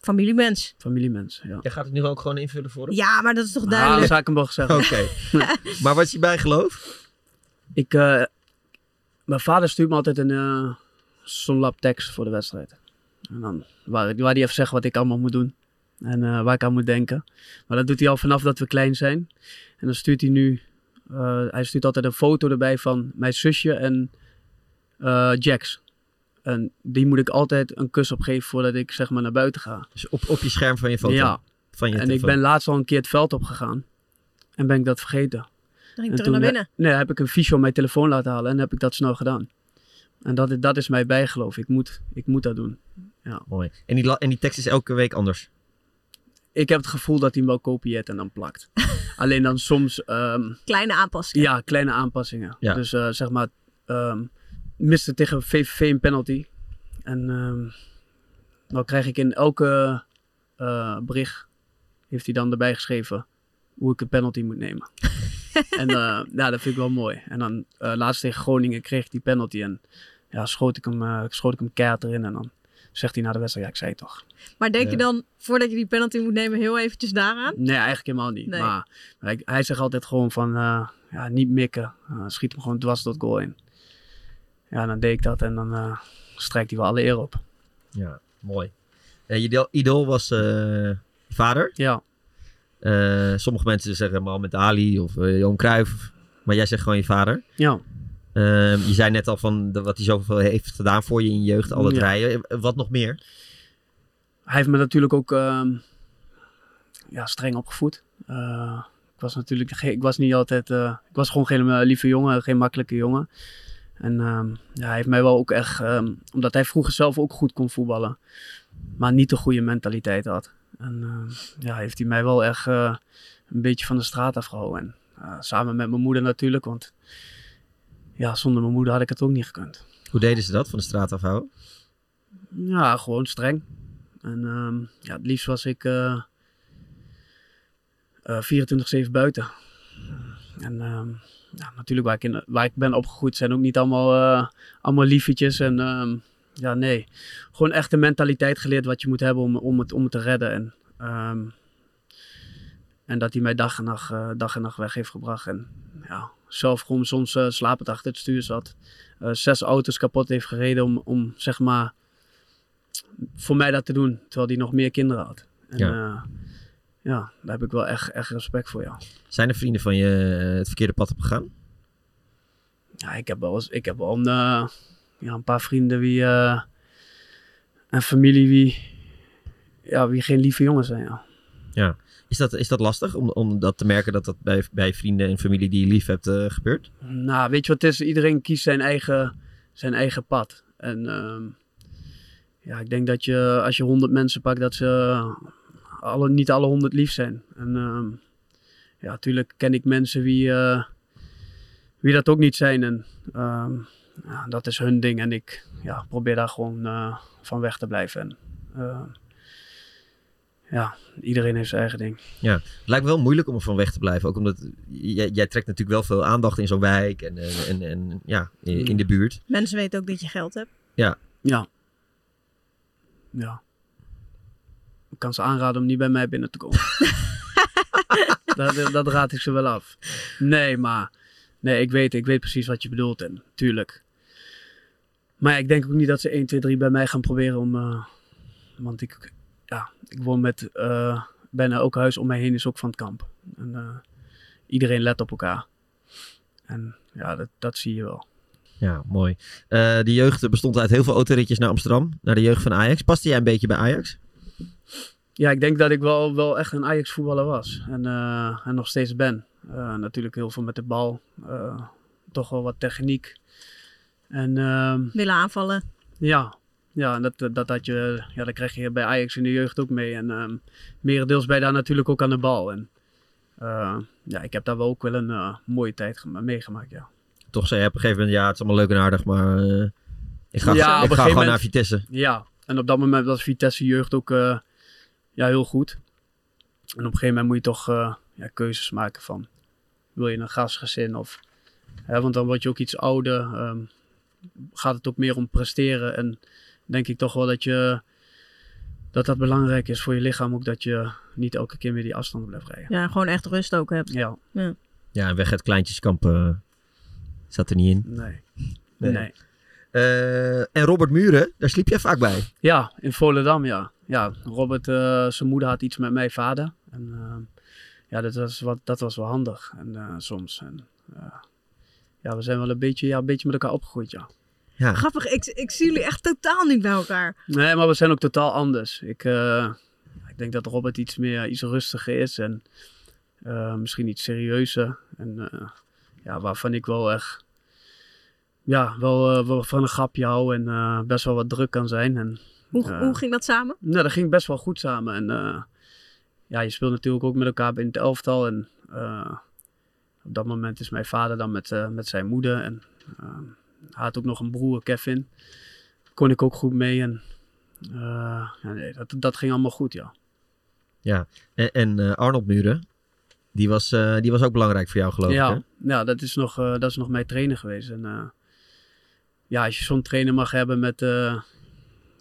Familiemens. familiemens, ja. Jij gaat het nu ook gewoon invullen voor hem? Ja, maar dat is toch Ah, duidelijk. dat zou ik hem wel gezegd Oké. maar wat is je bijgeloof? Ik, eh, mijn vader stuurt me altijd een eh zo'n tekst voor de wedstrijd. En dan, waar, waar hij even zegt wat ik allemaal moet doen. En eh, waar ik aan moet denken. Maar dat doet hij al vanaf dat we klein zijn. En dan stuurt hij nu... eh, hij stuurt altijd een foto erbij van mijn zusje en eh, Jax. En die moet ik altijd een kus op geven voordat ik zeg maar naar buiten ga. Dus op, op je scherm van je foto? Ja. Van je en ik ben laatst al een keer het veld opgegaan. En ben ik dat vergeten. Dan ging En ik terug naar binnen. nee, heb ik een fiche op mijn telefoon laten halen en heb ik dat snel gedaan. En dat, dat is mij bijgeloof. Ik moet, ik moet dat doen. Ja. Mooi. En die, la- en die tekst is elke week anders? Ik heb het gevoel dat hij hem wel kopieert en dan plakt. <laughs> Alleen dan soms... ehm, Kleine aanpassingen. ja, kleine aanpassingen. Ja. Dus eh, zeg maar, ehm miste tegen VVV een penalty. En ehm dan krijg ik in elke eh, bericht, heeft hij dan erbij geschreven, hoe ik een penalty moet nemen. <laughs> en eh, ja, dat vind ik wel mooi. En dan eh, laatst tegen Groningen kreeg ik die penalty en ja, schoot ik hem, eh, schoot ik hem keihard erin. En dan zegt hij na de wedstrijd, ja, ik zei het toch. Maar denk je dan, voordat je die penalty moet nemen, heel eventjes daaraan? Nee, eigenlijk helemaal niet. Nee. Maar hij, hij zegt altijd gewoon van, eh, ja, niet mikken. Eh, schiet hem gewoon dwars door het goal in. Ja, dan deed ik dat en dan eh, strijkt hij wel alle eer op. Ja, mooi. Eh, je idol- idool was eh, je vader? Ja. Eh, sommige mensen zeggen Mohammed Ali of eh, Johan Cruijff. Maar jij zegt gewoon je vader. Ja. Ehm, je zei net al van de- wat hij zoveel heeft gedaan voor je in je jeugd. Al het Ja. rijden. Wat nog meer? Hij heeft me natuurlijk ook ehm, ja, streng opgevoed. Eh, ik was natuurlijk ik was niet altijd, eh, ik was gewoon geen eh, lieve jongen, geen makkelijke jongen. En ehm, ja, hij heeft mij wel ook echt, omdat hij vroeger zelf ook goed kon voetballen, maar niet de goede mentaliteit had. En ja, heeft hij mij wel echt een beetje van de straat afgehouden. En samen met mijn moeder natuurlijk, want ja, zonder mijn moeder had ik het ook niet gekund. Hoe deden ze dat van de straat afhouden? Ja, gewoon streng. En ehm, ja, het liefst was ik eh eh 24-7 buiten. En ehm, ja, natuurlijk waar ik, in, waar ik ben opgegroeid zijn ook niet allemaal, eh, allemaal liefetjes. En ehm, ja, nee. Gewoon echt de mentaliteit geleerd wat je moet hebben om, om, het, om het te redden. En, en dat hij mij dag en nacht, eh, dag en nacht weg heeft gebracht. En ja, zelf gewoon soms eh, slapend achter het stuur zat. Eh, zes auto's kapot heeft gereden om, om zeg maar voor mij dat te doen, terwijl hij nog meer kinderen had. En, Ja. ja. ja, daar heb ik wel echt, echt respect voor, ja. Zijn er vrienden van je eh, het verkeerde pad op gegaan? Ja, ik heb wel, eens, ik heb wel een, eh, ja, een paar vrienden wie, eh, en familie wie, ja, wie geen lieve jongens zijn, ja. Ja. Is dat, is dat lastig om, om dat te merken dat dat bij, bij vrienden en familie die je lief hebt eh, gebeurt? Nou, weet je wat het is? Iedereen kiest zijn eigen, zijn eigen pad. En ehm, ja, ik denk dat je, als je honderd mensen pakt, dat ze alle, niet alle honderd lief zijn. En ehm, ja, natuurlijk ken ik mensen wie, eh, wie dat ook niet zijn. En ehm, ja, dat is hun ding. En ik ja, probeer daar gewoon eh, van weg te blijven. En, ja, iedereen heeft zijn eigen ding. Ja, het lijkt me wel moeilijk om er van weg te blijven. Ook omdat jij, jij trekt natuurlijk wel veel aandacht in zo'n wijk en, en, en, en ja, in, in de buurt. Mensen weten ook dat je geld hebt. Ja. Ja. Ja. Ik kan ze aanraden om niet bij mij binnen te komen. <laughs> dat, dat raad ik ze wel af. Nee, maar... Nee, ik weet, ik weet precies wat je bedoelt. En tuurlijk. Maar ja, ik denk ook niet dat ze 1, 2, 3 bij mij gaan proberen om... eh, want ik, ja, ik woon met... eh bijna elk huis om mij heen is ook van het kamp. En eh, iedereen let op elkaar. En ja, dat, dat zie je wel. Ja, mooi. Eh, de jeugd bestond uit heel veel autoritjes naar Amsterdam, naar de jeugd van Ajax. Paste jij een beetje bij Ajax? Ja, ik denk dat ik wel, wel echt een Ajax-voetballer was. En, eh, en nog steeds ben. Eh, natuurlijk heel veel met de bal. Eh, toch wel wat techniek. En ehm, Willen aanvallen. ja, Ja, en dat, dat, dat je, ja, dat krijg je bij Ajax in de jeugd ook mee. En um, merendeels ben je daar natuurlijk ook aan de bal. En uh, ja, ik heb daar wel ook wel een uh, mooie tijd meegemaakt, ja. Toch zei je op een gegeven moment, ja, het is allemaal leuk en aardig, maar uh, ik ga, ja, ik ga gewoon moment, naar Vitesse. Ja, en op dat moment was Vitesse jeugd ook ja, heel goed. En op een gegeven moment moet je toch ja, keuzes maken van, wil je een gastgezin of... Hè, want dan word je ook iets ouder, um, gaat het ook meer om presteren en denk ik toch wel dat je dat dat belangrijk is voor je lichaam ook dat je niet elke keer meer die afstanden blijft rijden. Ja, gewoon echt rust ook hebt. Ja. Ja, ja en weg het kleintjeskamp uh, zat er niet in. Nee. Nee. nee. Uh, en Robert Muren, daar sliep jij vaak bij? Ja, in Volendam, ja. Ja, Robert, uh, zijn moeder had iets met mijn vader. En ja, dat was, wat, dat was wel handig. En soms. En, ja, we zijn wel een beetje, ja, een beetje met elkaar opgegroeid, ja. Ja. Grappig, ik, ik zie jullie echt totaal niet bij elkaar. Nee, maar we zijn ook totaal anders. Ik, uh, ik denk dat Robert iets meer, iets rustiger is en uh, misschien iets serieuzer. En uh, ja, waarvan ik wel echt, ja, wel, wel van een grapje hou en best wel wat druk kan zijn. En, hoe, hoe ging dat samen? Nou, dat ging best wel goed samen. En ja, je speelt natuurlijk ook met elkaar in het elftal. En op dat moment is mijn vader dan met, met zijn moeder. En had ook nog een broer, Kevin. Kon ik ook goed mee. En uh, ja, nee, dat, dat ging allemaal goed, ja. Ja, en, en uh, Arnold Muren, die was, uh, die was ook belangrijk voor jou, geloof ja, ik. Hè? Ja, dat is, nog, dat is nog mijn trainer geweest. En ja, als je zo'n trainer mag hebben met,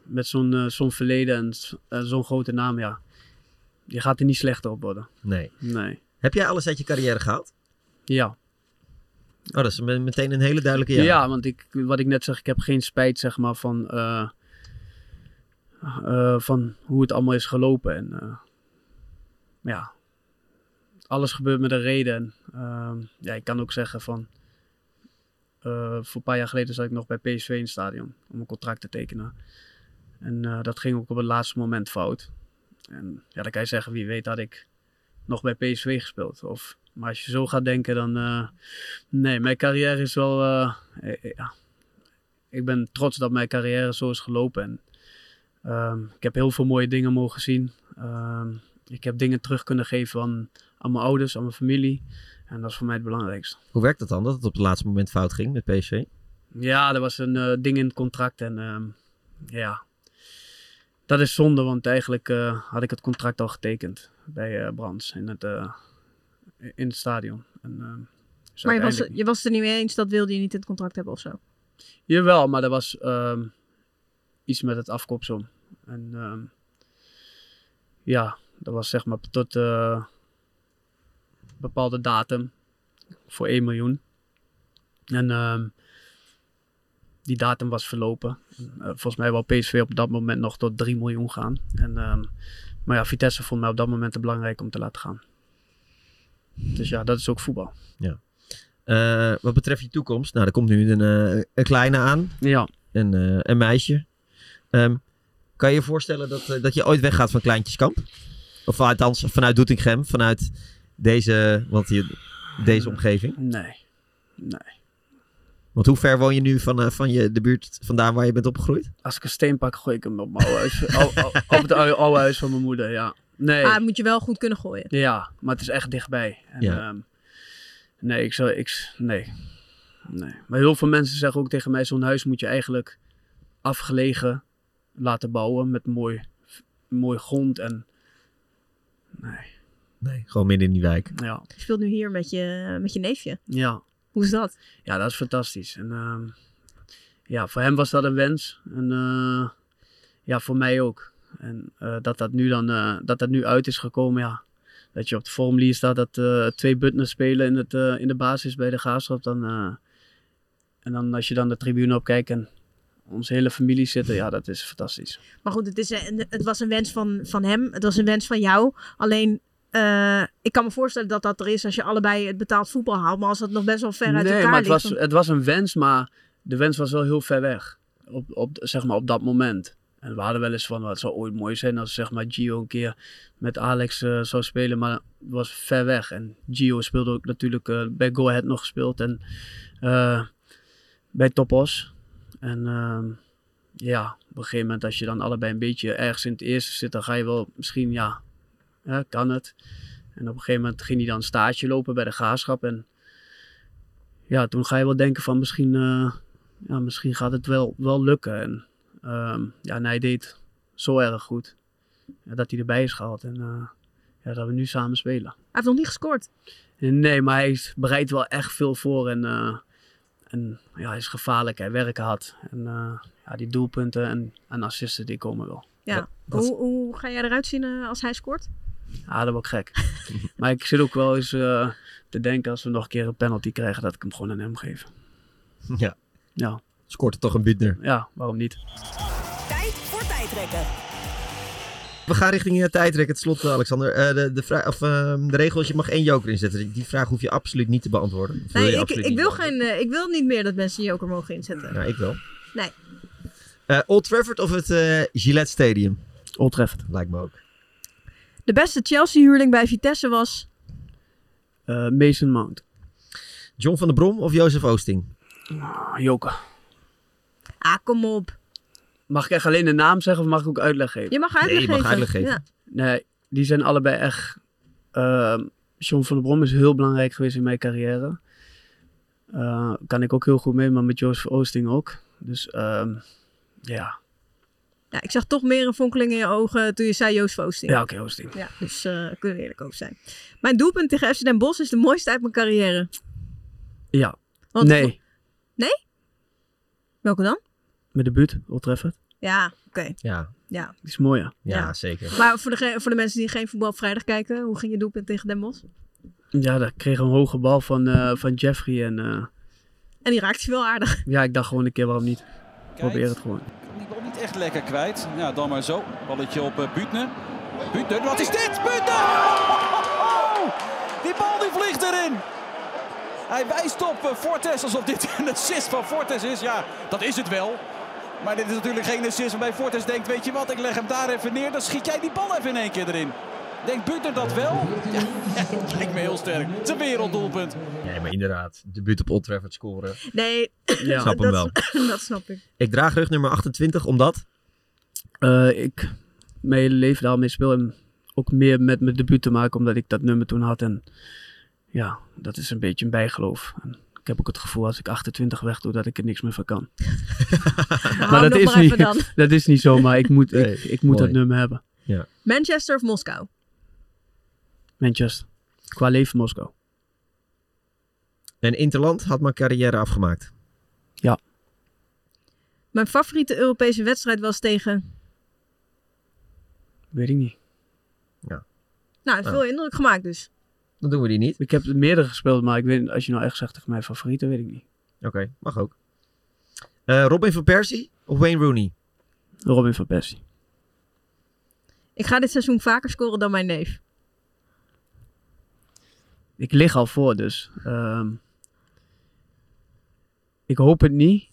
met zo'n zo'n verleden en zo'n grote naam, ja. Je gaat er niet slechter op worden. Nee. nee. Heb jij alles uit je carrière gehaald? Ja. Oh, dat is meteen een hele duidelijke ja. Ja, want ik, wat ik net zeg, ik heb geen spijt zeg maar, van, uh, uh, van hoe het allemaal is gelopen. En uh, ja, alles gebeurt met een reden. En, ehm, ja, ik kan ook zeggen van, voor een paar jaar geleden zat ik nog bij PSV in het stadion om een contract te tekenen. En dat ging ook op het laatste moment fout. En ja, dan kan je zeggen, wie weet had ik nog bij PSV gespeeld. Of maar als je zo gaat denken, dan. Uh, nee, mijn carrière is wel. Uh, ja. Ik ben trots dat mijn carrière zo is gelopen. En, um, ik heb heel veel mooie dingen mogen zien. Um, ik heb dingen terug kunnen geven aan, aan mijn ouders, aan mijn familie. En dat is voor mij het belangrijkste. Hoe werkt dat dan, dat het op het laatste moment fout ging met PSV? Ja, er was een uh, ding in het contract. En um, ja, dat is zonde, want eigenlijk had ik het contract al getekend bij Brands in het in het stadion. En, dus maar je was, je was het er niet mee eens, dat wilde je niet in het contract hebben of zo? Jawel, maar er was um, iets met het afkoopsom. En um, ja, dat was zeg maar tot uh, een bepaalde datum voor 1 miljoen. En um, die datum was verlopen. En, uh, volgens mij wou PSV op dat moment nog tot 3 miljoen gaan. En, maar ja, Vitesse vond mij op dat moment te belangrijk om te laten gaan. Dus ja, dat is ook voetbal. Ja. Uh, wat betreft je toekomst, nou, er komt nu een, uh, een kleine aan. Ja. Een, uh, een meisje. Um, kan je je voorstellen dat, dat je ooit weggaat van Kleintjeskamp? Of althans vanuit Doetinchem, vanuit deze, want je, deze omgeving? Nee, nee. Want hoe ver woon je nu van, van je, de buurt vandaan waar je bent opgegroeid? Als ik een steen pak, gooi ik hem op mijn oude huis. <laughs> op het oude huis van mijn moeder, ja. Nee. Ah, moet je wel goed kunnen gooien. Ja, maar het is echt dichtbij. En, ja. um, nee, ik zou, ik, nee. nee. Maar heel veel mensen zeggen ook tegen mij, zo'n huis moet je eigenlijk afgelegen laten bouwen met mooi, mooi grond en nee. Nee, gewoon midden in die wijk. Ja. Je speelt nu hier met je, met je neefje. Ja. Hoe is dat? Ja, dat is fantastisch. En um, ja, voor hem was dat een wens. En uh, ja, voor mij ook. En uh, dat dat nu dan uh, dat dat nu uit is gekomen, ja. Dat je op de formulier staat dat uh, twee Butners spelen in, het, in de basis bij de Graafschap. Dan, en dan als je dan de tribune op kijkt en onze hele familie zitten, ja, dat is fantastisch. Maar goed, het, is een, het was een wens van, van hem, het was een wens van jou. Alleen, ik kan me voorstellen dat dat er is als je allebei het betaald voetbal haalt. Maar als dat nog best wel ver uit nee, elkaar maar het ligt... Was, Het was een wens, maar de wens was wel heel ver weg. Op, op, zeg maar op dat moment. En we hadden wel eens van, wat zou ooit mooi zijn als zeg maar Gio een keer met Alex uh, zou spelen, maar het was ver weg. En Gio speelde ook natuurlijk uh, bij Go Ahead nog gespeeld en uh, bij Topos. En ja, op een gegeven moment als je dan allebei een beetje ergens in het eerste zit, dan ga je wel misschien, ja, hè, kan het. En op een gegeven moment ging hij dan stage lopen bij de graafschap. En ja, toen ga je wel denken van misschien, ja, misschien gaat het wel, wel lukken. En um, ja, en hij deed zo erg goed ja, dat hij erbij is gehaald. En uh, ja, dat we nu samen spelen. Hij heeft nog niet gescoord. Nee, maar hij bereidt wel echt veel voor. En, uh, en ja, hij is gevaarlijk. Hij werken had. En ja, die doelpunten en, en assisten die komen wel. Ja. Hoe, hoe ga jij eruit zien als hij scoort? Ja, dat wordt gek. <laughs> maar ik zit ook wel eens uh, te denken als we nog een keer een penalty krijgen, dat ik hem gewoon aan hem geef. Ja. Ja. Scoort er toch een Butner? Ja, waarom niet? Tijd voor tijdrekken. We gaan richting uh, tijdrekken. Het slot, Alexander. Uh, de, de, vraag, of, uh, de regel is je mag één joker inzetten. Die vraag hoef je absoluut niet te beantwoorden. Nee, ik, ik, wil geen, ik wil niet meer dat mensen een joker mogen inzetten. Nou, ik wel. Nee. Old Trafford of het Gillette Stadium? Old Trafford. Lijkt me ook. De beste Chelsea-huurling bij Vitesse was? Uh, Mason Mount. John van der Brom of Jozef Oosting? Uh, Joker. Ah, kom op. Mag ik echt alleen de naam zeggen of mag ik ook uitleg geven? Je mag uitleg nee, je geven. mag uitleg geven. Ja. Nee, die zijn allebei echt... Uh, John van der Brom is heel belangrijk geweest in mijn carrière. Uh, kan ik ook heel goed mee, maar met Jozef Oosting ook. Dus ehm, ja, ja, ik zag toch meer een fonkeling in je ogen toen je zei Joost Oosting. Ja, oké, okay, Oosting. Ja, dus uh, kunnen we eerlijk over zijn. Mijn doelpunt tegen FC Den Bosch is de mooiste uit mijn carrière. Ja. Want, nee. Nee? Welke dan? Met de buurt, Old Trafford. Ja, oké. Okay. Ja. Ja. Die is mooi, ja. ja. Ja, zeker. Maar voor de, voor de mensen die geen voetbal op vrijdag kijken, hoe ging je doelpunt tegen Den Bosch? Ja, daar kreeg een hoge bal van, uh, van Jeffrey en... Uh, en die raakte je wel aardig. <laughs> Ja, ik dacht gewoon een keer waarom niet. Probeer het gewoon die bal niet echt lekker kwijt. Ja, dan maar zo. Balletje op uh, Butner. Butner, wat is dit? Butner! Oh, die bal die vliegt erin. Hij wijst op Fortes alsof dit een assist van Fortes is. Ja, dat is het wel. Maar dit is natuurlijk geen assist waarbij Fortes denkt, weet je wat, ik leg hem daar even neer. Dan schiet jij die bal even in één keer erin. Denkt Butner dat wel? Ja, dat <laughs> lijkt me heel sterk. Het is een werelddoelpunt. Nee, maar inderdaad. Debuut op Old Trafford scoren. Nee, ja. <laughs> snap hem wel. <laughs> dat snap ik. Ik draag rug nummer 28, omdat? Uh, ik mijn hele leven daarmee speel. En ook meer met mijn debuut te maken, omdat ik dat nummer toen had. En ja, dat is een beetje een bijgeloof. En ik heb ook het gevoel als ik 28 weg doe, dat ik er niks meer van kan. <laughs> maar dat is, maar niet, <laughs> dat is niet zo, maar ik moet, nee, ik, ik moet dat nummer hebben. Ja. Manchester of Moskou? Manchester. Qua leven Moskou. En Interland had mijn carrière afgemaakt. Ja. Mijn favoriete Europese wedstrijd was tegen? Weet ik niet. Ja. Nou, veel indruk gemaakt dus. Dan doen we die niet. Ik heb er meerdere gespeeld, maar ik weet, als je nou echt zegt tegen mijn favoriete, weet ik niet. Oké, okay, mag ook. Uh, Robin van Persie of Wayne Rooney? Robin van Persie. Ik ga dit seizoen vaker scoren dan mijn neef. Ik lig al voor, dus. Um, ik hoop het niet.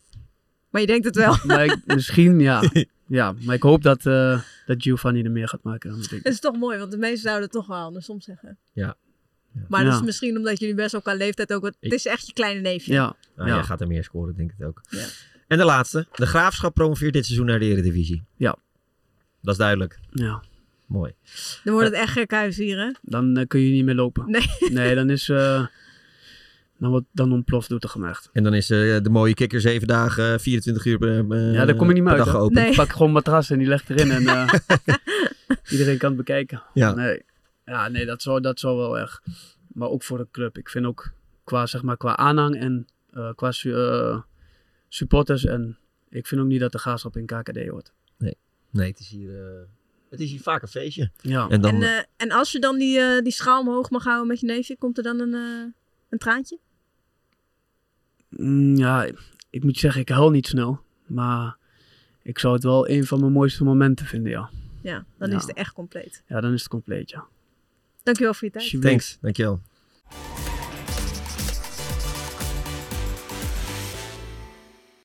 Maar je denkt het wel. maar ik, <laughs> misschien, ja. Ja, maar ik hoop dat, uh, dat Giovanni er meer gaat maken dan ik. Het is toch mooi, want de meesten zouden het toch wel andersom zeggen. Ja. Ja. Maar dat is misschien omdat jullie best wel qua leeftijd ook... Het ik... is echt je kleine neefje. Ja. Nou, ja. Jij gaat er meer scoren, denk ik ook. Ja. En de laatste. De Graafschap promoveert dit seizoen naar de Eredivisie. Ja. Dat is duidelijk. Ja. Mooi. Dan wordt het echt gek huis hier, hè? Dan uh, kun je niet meer lopen. Nee. Nee, dan is... Uh, dan, wordt, dan ontploft Doetinchem echt. En dan is uh, de mooie kikker zeven dagen, 24 uur per, ja, daar kom je niet meer uit, dag geopend. Nee. Ik pak gewoon een matras en die legt erin en <laughs> iedereen kan het bekijken. Ja. Nee, ja, nee dat, zou, dat zou wel echt. Maar ook voor de club. Ik vind ook qua, zeg maar, qua aanhang en qua supporters en ik vind ook niet dat de graafschap in KKD hoort. Nee, nee het is hier... Het is hier vaak een feestje. Ja. En, dan, en, uh, en als je dan die, uh, die schaal omhoog mag houden met je neefje, komt er dan een, uh, een traantje? Mm, ja, ik moet zeggen, ik huil niet snel. Maar ik zou het wel een van mijn mooiste momenten vinden, ja. Ja, dan ja. is het echt compleet. Ja, dan is het compleet, ja. Dankjewel voor je tijd. Thanks, dankjewel.